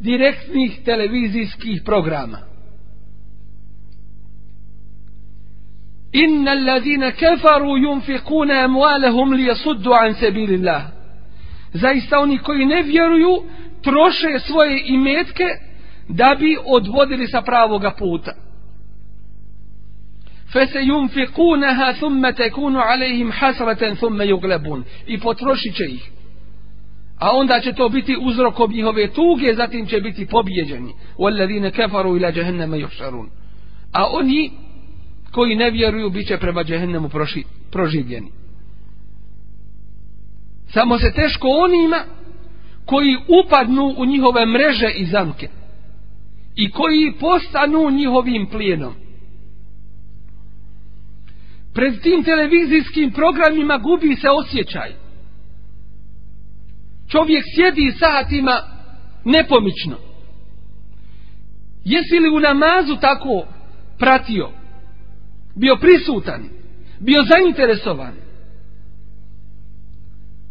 direktnih televizijskih programa. Inna allazina kefaru yunfikuna amwalahum li yasuddu an sabilillah. Zaista oni koji ne vjeruju, troše svoje imetke da bi odvodili sa pravoga puta. فَسَيُنْفِقُونَهَا ثُمَّ تَكُونُ عَلَيْهِمْ حَسْرَةً ثُمَّ يُغْلَبُونَ I potrošit će ih. A onda će to biti uzrokom njihove tuge, zatim će biti pobjeđeni. وَالَّذِينَ كَفَرُوا إِلَى جَهَنَّمَ يُحْشَرُونَ A oni koji ne vjeruju bit će prema džehennemu proživljeni. Samo se teško onima koji upadnu u njihove mreže i zamke i koji postanu njihovim plijenom. Pred tim televizijskim programima gubi se osjećaj. Čovjek sjedi satima nepomično. Jesi li u namazu tako pratio? Bio prisutan? Bio zainteresovan?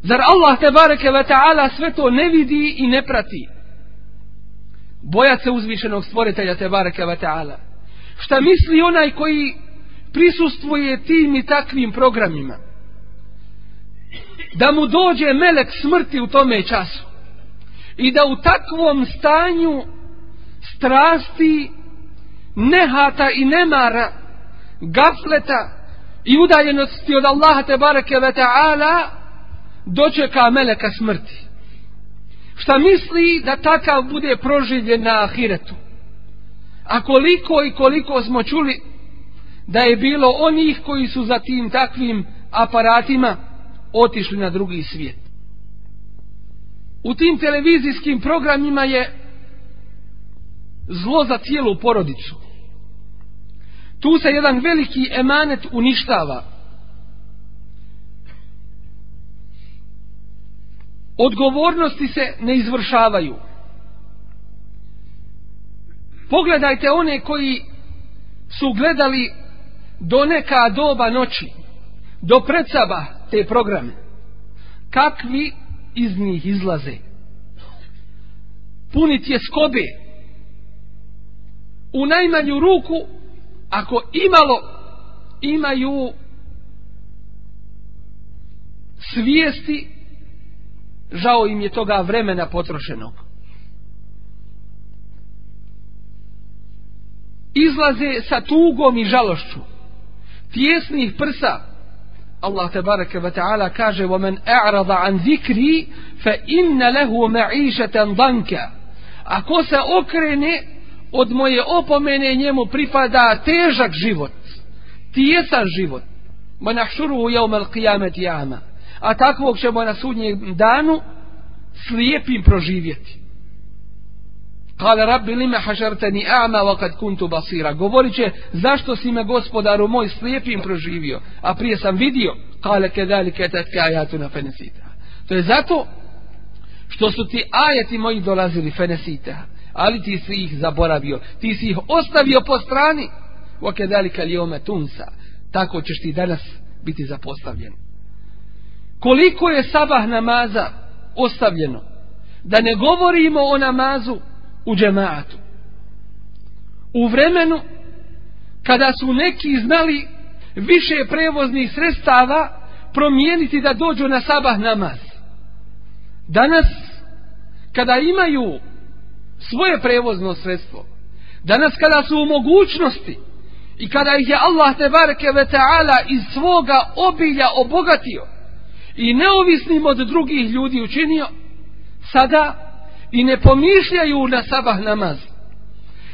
Zar Allah te bareke ve ta'ala sve to ne vidi i ne prati? Bojat se uzvišenog stvoritelja te bareke ve ta'ala. Šta misli onaj koji prisustvuje tim i takvim programima? Da mu dođe melek smrti u tome času. I da u takvom stanju strasti, nehata i nemara, gafleta i udaljenosti od Allaha te bareke ve ta'ala, dočeka meleka smrti. Šta misli da takav bude proživljen na ahiretu? A koliko i koliko smo čuli da je bilo onih koji su za tim takvim aparatima otišli na drugi svijet. U tim televizijskim programima je zlo za cijelu porodicu. Tu se jedan veliki emanet uništava. odgovornosti se ne izvršavaju. Pogledajte one koji su gledali do neka doba noći, do predsaba te programe. Kakvi iz njih izlaze? Punit je skobe. U najmanju ruku, ako imalo, imaju svijesti žao im je toga vremena potrošenog. Izlaze sa tugom i žalošću. Tjesnih prsa. Allah te bareke ve taala kaže: "Wa men a'rada an zikri fa inna lahu ma'ishatan danka." Ako se okrene od moje opomene njemu pripada težak život. Tjesan život. Ma nahshuru yawm al-qiyamati ya'ma. Ja a takvog ćemo na sudnjem danu slijepim proživjeti. Kale rabbi lime hašarteni a'ma wa kad kuntu basira. Govorit će, zašto si me gospodaru moj slijepim proživio, a prije sam vidio. Kale kedali ketet ke ajatu na fenesita. To je zato što su ti ajati moji dolazili fenesita, ali ti si ih zaboravio, ti si ih ostavio po strani. Wa kedali kal jome tunsa. Tako ćeš ti danas biti zapostavljen koliko je sabah namaza ostavljeno da ne govorimo o namazu u džematu u vremenu kada su neki znali više prevoznih sredstava promijeniti da dođu na sabah namaz danas kada imaju svoje prevozno sredstvo danas kada su u mogućnosti i kada ih je Allah te barke ve taala iz svoga obilja obogatio i neovisnim od drugih ljudi učinio sada i ne pomišljaju na sabah namaz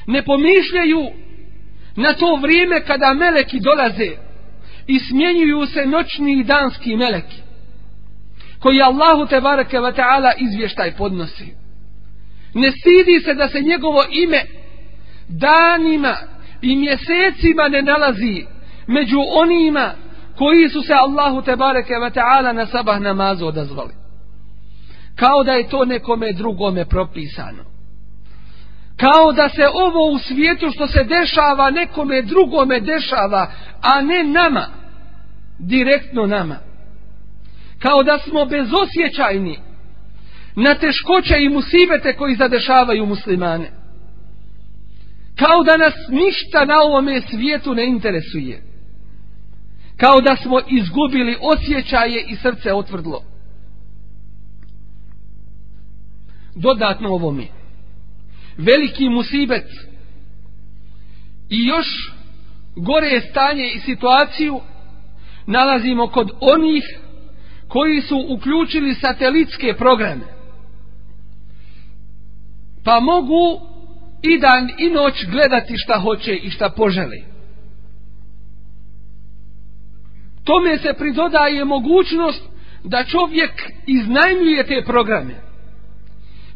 ne pomišljaju na to vrijeme kada meleki dolaze i smjenjuju se noćni i danski meleki koji Allahu te bareke ve taala izvještaj podnosi ne stidi se da se njegovo ime danima i mjesecima ne nalazi među onima koji su se Allahu te bareke ve taala na sabah namazu odazvali. Kao da je to nekome drugome propisano. Kao da se ovo u svijetu što se dešava nekome drugome dešava, a ne nama. Direktno nama. Kao da smo bezosjećajni na teškoće i musibete koji zadešavaju muslimane. Kao da nas ništa na ovome svijetu ne interesuje kao da smo izgubili osjećaje i srce otvrdlo. Dodatno ovo mi. Veliki musibec i još gore je stanje i situaciju nalazimo kod onih koji su uključili satelitske programe. Pa mogu i dan i noć gledati šta hoće i šta poželi. tome se pridodaje mogućnost da čovjek iznajmljuje te programe.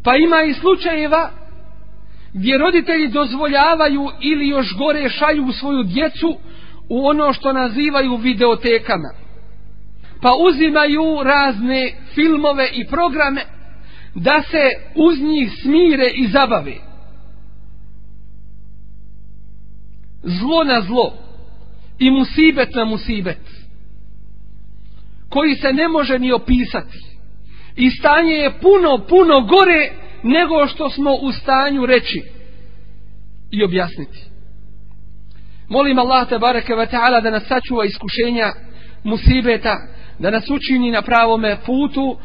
Pa ima i slučajeva gdje roditelji dozvoljavaju ili još gore šalju svoju djecu u ono što nazivaju videotekama. Pa uzimaju razne filmove i programe da se uz njih smire i zabave. Zlo na zlo i musibet na musibet koji se ne može ni opisati. I stanje je puno, puno gore nego što smo u stanju reći i objasniti. Molim Allah te bareke ve taala da nas sačuva iskušenja, musibeta, da nas učini na pravome putu,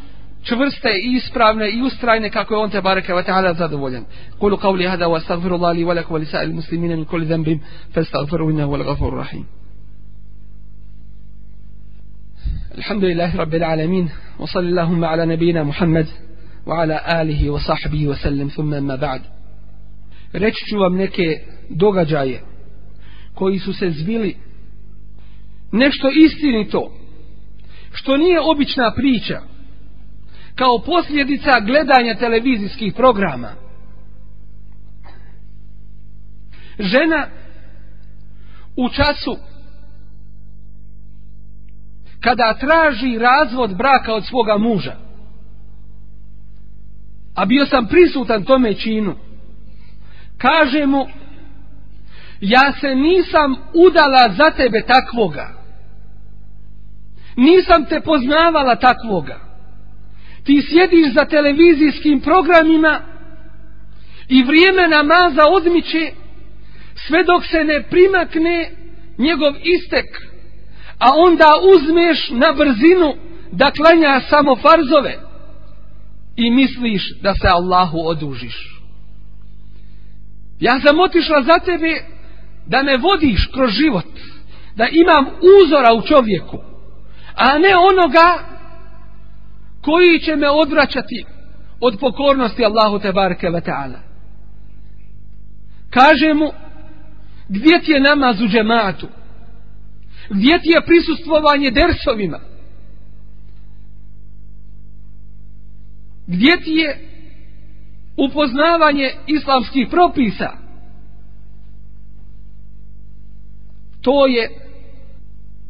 čvrste i ispravne i ustrajne kako je on te bareke ve taala zadovoljan. Kul qawli hada wa astaghfirullaha li wa lakum wa lisa'il muslimina min kulli dhanbin fastaghfiruhu innahu al-ghafurur rahim. الحمد لله رب العالمين وصلى اللهم على نبينا محمد وعلى آله وصحبه وسلم ثم ما بعد reći ću vam neke događaje koji su se zbili nešto istinito što nije obična priča kao posljedica gledanja televizijskih programa žena u času kada traži razvod braka od svoga muža a bio sam prisutan tome činu kaže mu ja se nisam udala za tebe takvoga nisam te poznavala takvoga ti sjediš za televizijskim programima i vrijeme namaza odmiče sve dok se ne primakne njegov istek a onda uzmeš na brzinu da klanja samo farzove i misliš da se Allahu odužiš. Ja sam otišla za tebe da me vodiš kroz život, da imam uzora u čovjeku, a ne onoga koji će me odvraćati od pokornosti Allahu te barke ve ta'ala. Kaže mu, gdje ti je namaz u džematu? Vjeti je prisustvovanje dersovima. Vjeti je upoznavanje islamskih propisa. To je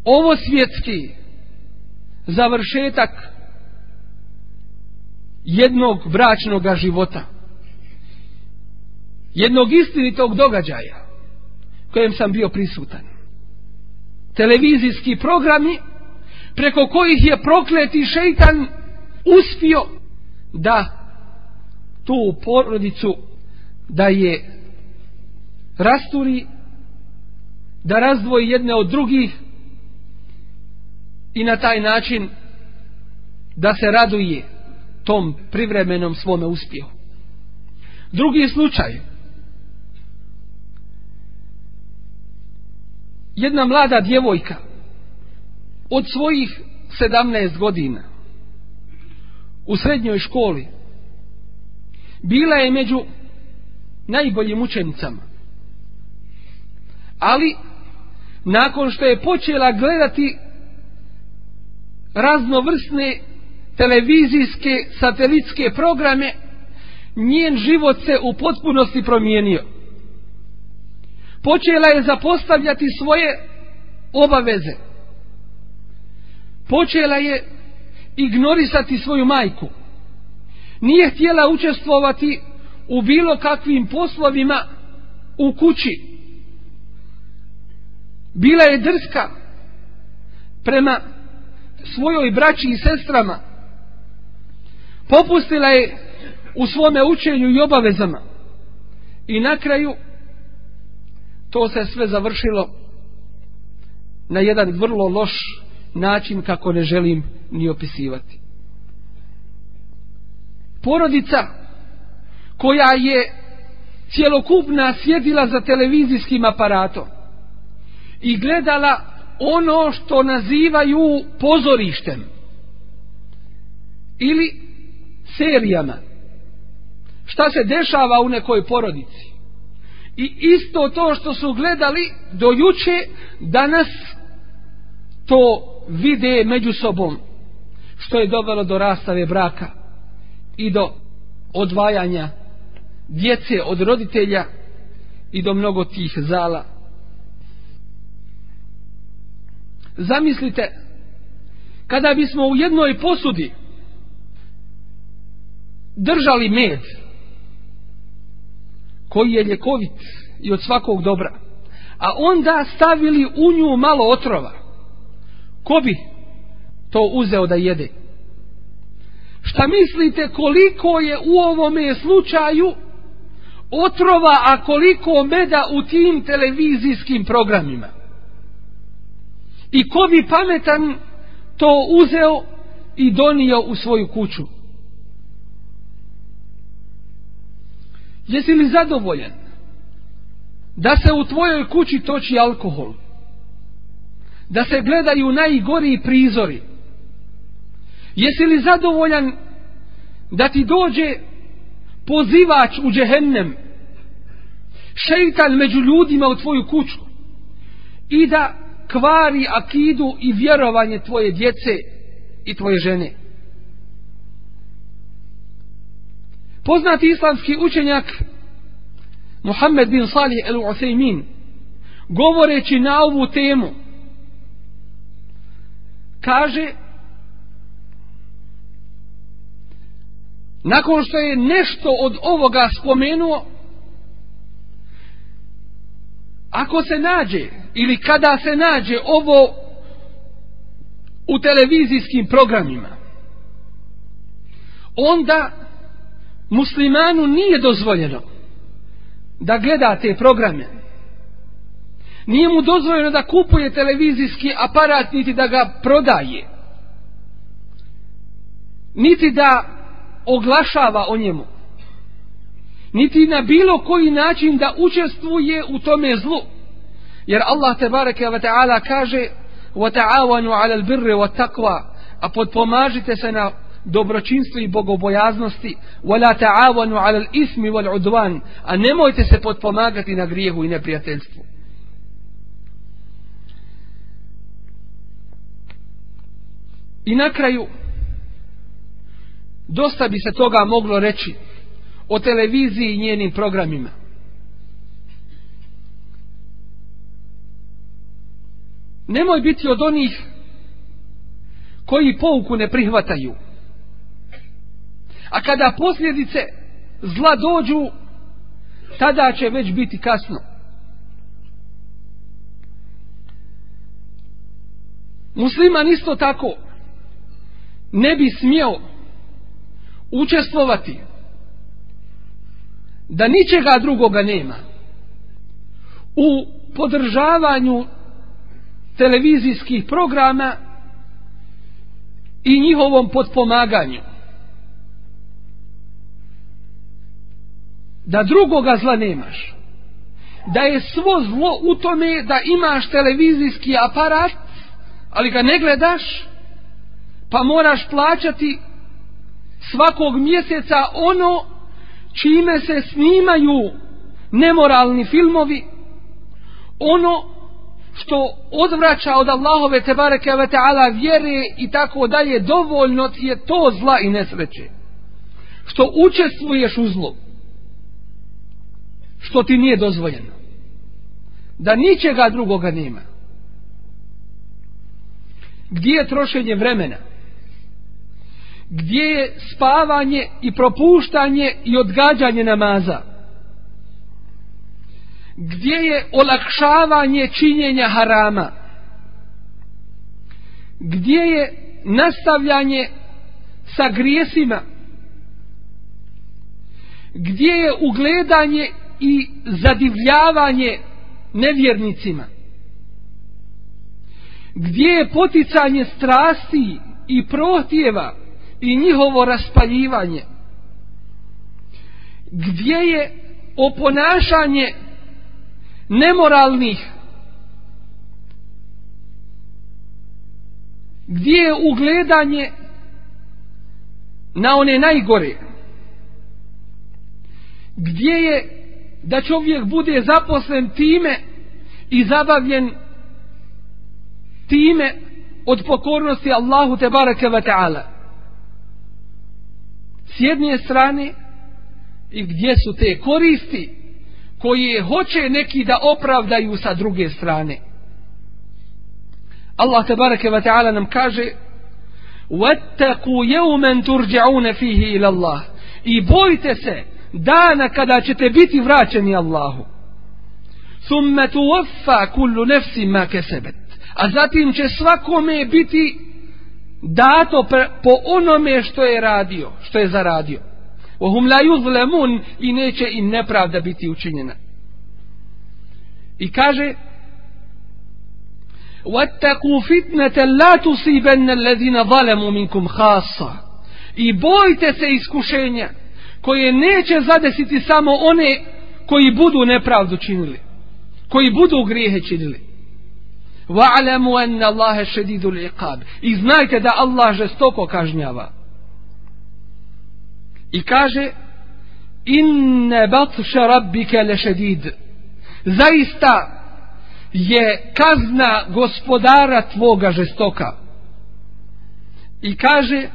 ovo svjetski završetak jednog bračnog života. Jednog istinitog događaja kojem sam bio prisutan televizijski programi preko kojih je prokleti šeitan uspio da tu porodicu da je rasturi da razdvoji jedne od drugih i na taj način da se raduje tom privremenom svome uspjehu. Drugi slučaj jedna mlada djevojka od svojih 17 godina u srednjoj školi bila je među najboljim učenicama ali nakon što je počela gledati raznovrsne televizijske satelitske programe njen život se u potpunosti promijenio počela je zapostavljati svoje obaveze. Počela je ignorisati svoju majku. Nije htjela učestvovati u bilo kakvim poslovima u kući. Bila je drska prema svojoj braći i sestrama. Popustila je u svome učenju i obavezama. I na kraju to se sve završilo na jedan vrlo loš način kako ne želim ni opisivati. Porodica koja je cjelokupna sjedila za televizijskim aparatom i gledala ono što nazivaju pozorištem ili serijama. Šta se dešava u nekoj porodici? I isto to što su gledali do juče, danas to vide među sobom. Što je dovelo do rastave braka i do odvajanja djece od roditelja i do mnogo tih zala. Zamislite, kada bismo u jednoj posudi držali med, koji je ljekovit i od svakog dobra, a onda stavili u nju malo otrova, ko bi to uzeo da jede? Šta mislite koliko je u ovome slučaju otrova, a koliko meda u tim televizijskim programima? I ko bi pametan to uzeo i donio u svoju kuću? Jesi li zadovoljen da se u tvojoj kući toči alkohol? Da se gledaju najgoriji prizori? Jesi li zadovoljan da ti dođe pozivač u džehennem? Šeitan među ljudima u tvoju kuću? I da kvari akidu i vjerovanje tvoje djece i tvoje žene? poznati islamski učenjak Muhammed bin Salih el Useymin govoreći na ovu temu kaže nakon što je nešto od ovoga spomenuo ako se nađe ili kada se nađe ovo u televizijskim programima onda muslimanu nije dozvoljeno da gleda te programe. Nije mu dozvoljeno da kupuje televizijski aparat, niti da ga prodaje. Niti da oglašava o njemu. Niti na bilo koji način da učestvuje u tome zlu. Jer Allah te bareke ve taala kaže: "Wa ta'awanu 'ala al-birri wa taqwa", a podpomažite se na dobročinstvu i bogobojaznosti wala ta'awanu 'ala al-ismi wal-'udwan a nemojte se potpomagati na grijehu i neprijateljstvu I na kraju dosta bi se toga moglo reći o televiziji i njenim programima Nemoj biti od onih koji pouku ne prihvataju A kada posljedice zla dođu, tada će već biti kasno. Musliman isto tako ne bi smio učestvovati da ničega drugoga nema u podržavanju televizijskih programa i njihovom potpomaganju. da drugoga zla nemaš da je svo zlo u tome da imaš televizijski aparat ali ga ne gledaš pa moraš plaćati svakog mjeseca ono čime se snimaju nemoralni filmovi ono što odvraća od Allahove te bareke ve taala vjere i tako dalje dovoljno ti je to zla i nesreće što učestvuješ u zlu što ti nije dozvoljeno. Da ničega drugoga nema. Gdje je trošenje vremena? Gdje je spavanje i propuštanje i odgađanje namaza? Gdje je olakšavanje činjenja harama? Gdje je nastavljanje sa grijesima? Gdje je ugledanje i zadivljavanje nevjernicima. Gdje je poticanje strasti i protjeva i njihovo raspaljivanje? Gdje je oponašanje nemoralnih? Gdje je ugledanje na one najgore? Gdje je da čovjek bude zaposlen time i zabavljen time od pokornosti Allahu te barake wa ta'ala s jedne strane i gdje su te koristi koje hoće neki da opravdaju sa druge strane Allah te barake wa ta'ala nam kaže وَاتَّقُوا يَوْمَنْ تُرْجِعُونَ فِيهِ إِلَى اللَّهِ i bojite se dana kada ćete biti vraćeni Allahu. Thumma tuwaffa kullu nafsin ma kasabat. A zatim će svakome biti dato pre, po onome što je radio, što je zaradio. Wa hum la yuzlamun i neće im nepravda biti učinjena. I kaže Wattaku fitnatan la tusibanna alladhina zalamu minkum khassa. I bojte se iskušenja koje neće zadesiti samo one koji budu nepravdu činili, koji budu grijehe činili. Wa'lamu anna Allaha shadidul iqab. I znajte da Allah žestoko kažnjava. I kaže: Inna batsh rabbika lashadid. Zaista je kazna gospodara tvoga žestoka. I kaže: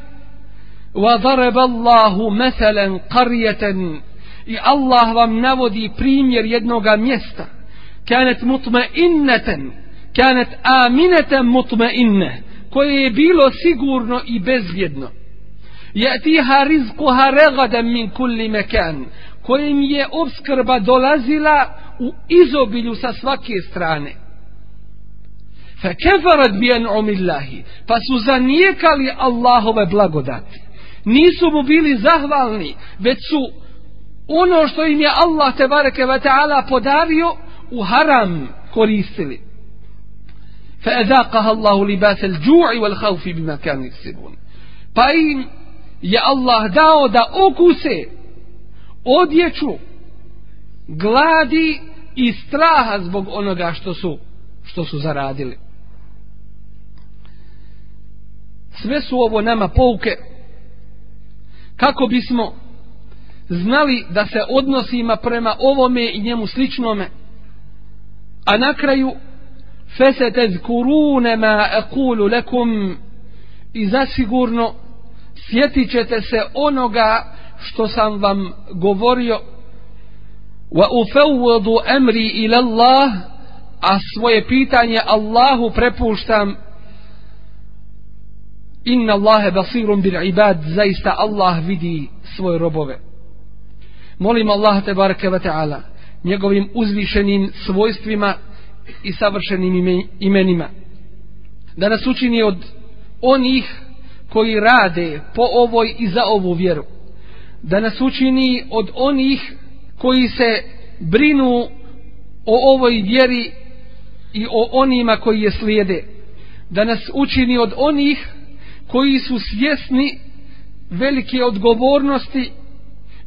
وضرب الله مثلا قرية i Allah vam navodi primjer jednoga mjesta kanet mutmainnatan kanet aminatan mutmainna koje je bilo sigurno i bezbjedno yatiha rizquha ragadan min kulli makan kojim je obskrba dolazila u izobilju sa svake strane fa kafarat bi an'amillahi pa su zanijekali Allahove blagodati nisu mu bili zahvalni, već su ono što im je Allah te bareke ve taala podario u haram koristili. فَأَذَاقَهَ اللَّهُ لِبَاسَ الْجُوعِ وَالْخَوْفِ بِمَا كَانِ السِّبُونَ Pa im je Allah dao da okuse odjeću gladi i straha zbog onoga što su, što su zaradili. Sve su ovo nama pouke kako bismo znali da se odnosima prema ovome i njemu sličnome a na kraju fesete zkurune ma ekulu lekum i zasigurno sjetit ćete se onoga što sam vam govorio wa ufewadu emri ila Allah a svoje pitanje Allahu prepuštam Inna Allahe basirun bil ibad, zaista Allah vidi svoje robove. Molim Allah te barake wa ta'ala, njegovim uzvišenim svojstvima i savršenim imenima. Da nas učini od onih koji rade po ovoj i za ovu vjeru. Da nas učini od onih koji se brinu o ovoj vjeri i o onima koji je slijede. Da nas učini od onih koji koji su svjesni velike odgovornosti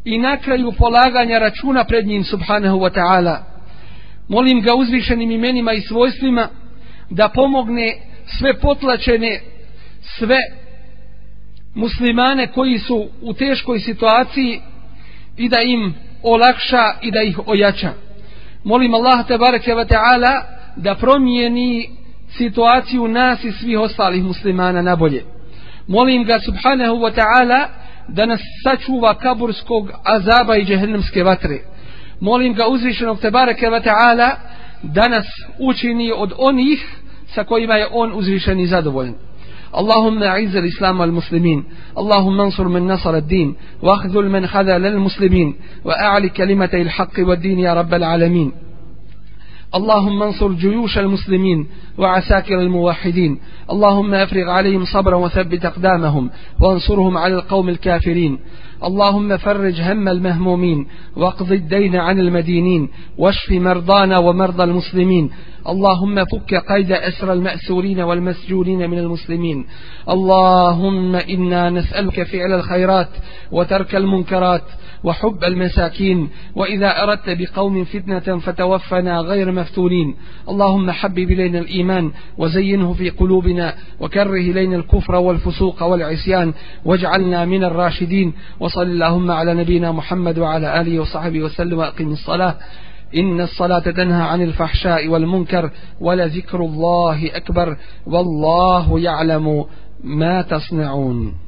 i na kraju polaganja računa pred njim subhanahu wa ta'ala molim ga uzvišenim imenima i svojstvima da pomogne sve potlačene sve muslimane koji su u teškoj situaciji i da im olakša i da ih ojača molim Allah te bareke wa ta'ala da promijeni situaciju nas i svih ostalih muslimana na bolje molim ga subhanahu wa ta'ala da nas sačuva kaburskog azaba i džehennemske vatre molim ga uzvišenog tebareke wa ta'ala da nas učini od onih sa kojima je on uzvišen i zadovoljen اللهم أعز الإسلام والمسلمين اللهم انصر من نصر الدين واخذل من خذل المسلمين وأعلي كلمة الحق والدين يا رب العالمين اللهم انصر جيوش المسلمين وعساكر الموحدين اللهم افرغ عليهم صبرا وثبت أقدامهم وانصرهم على القوم الكافرين اللهم فرج هم المهمومين واقض الدين عن المدينين واشف مرضانا ومرضى المسلمين اللهم فك قيد أسر المأسورين والمسجونين من المسلمين اللهم إنا نسألك فعل الخيرات وترك المنكرات وحب المساكين وإذا أردت بقوم فتنة فتوفنا غير مفتونين اللهم حبب إلينا الإيمان وزينه في قلوبنا وكره إلينا الكفر والفسوق والعصيان واجعلنا من الراشدين وصل اللهم على نبينا محمد وعلى آله وصحبه وسلم وأقم الصلاة إن الصلاة تنهى عن الفحشاء والمنكر ولذكر الله أكبر والله يعلم ما تصنعون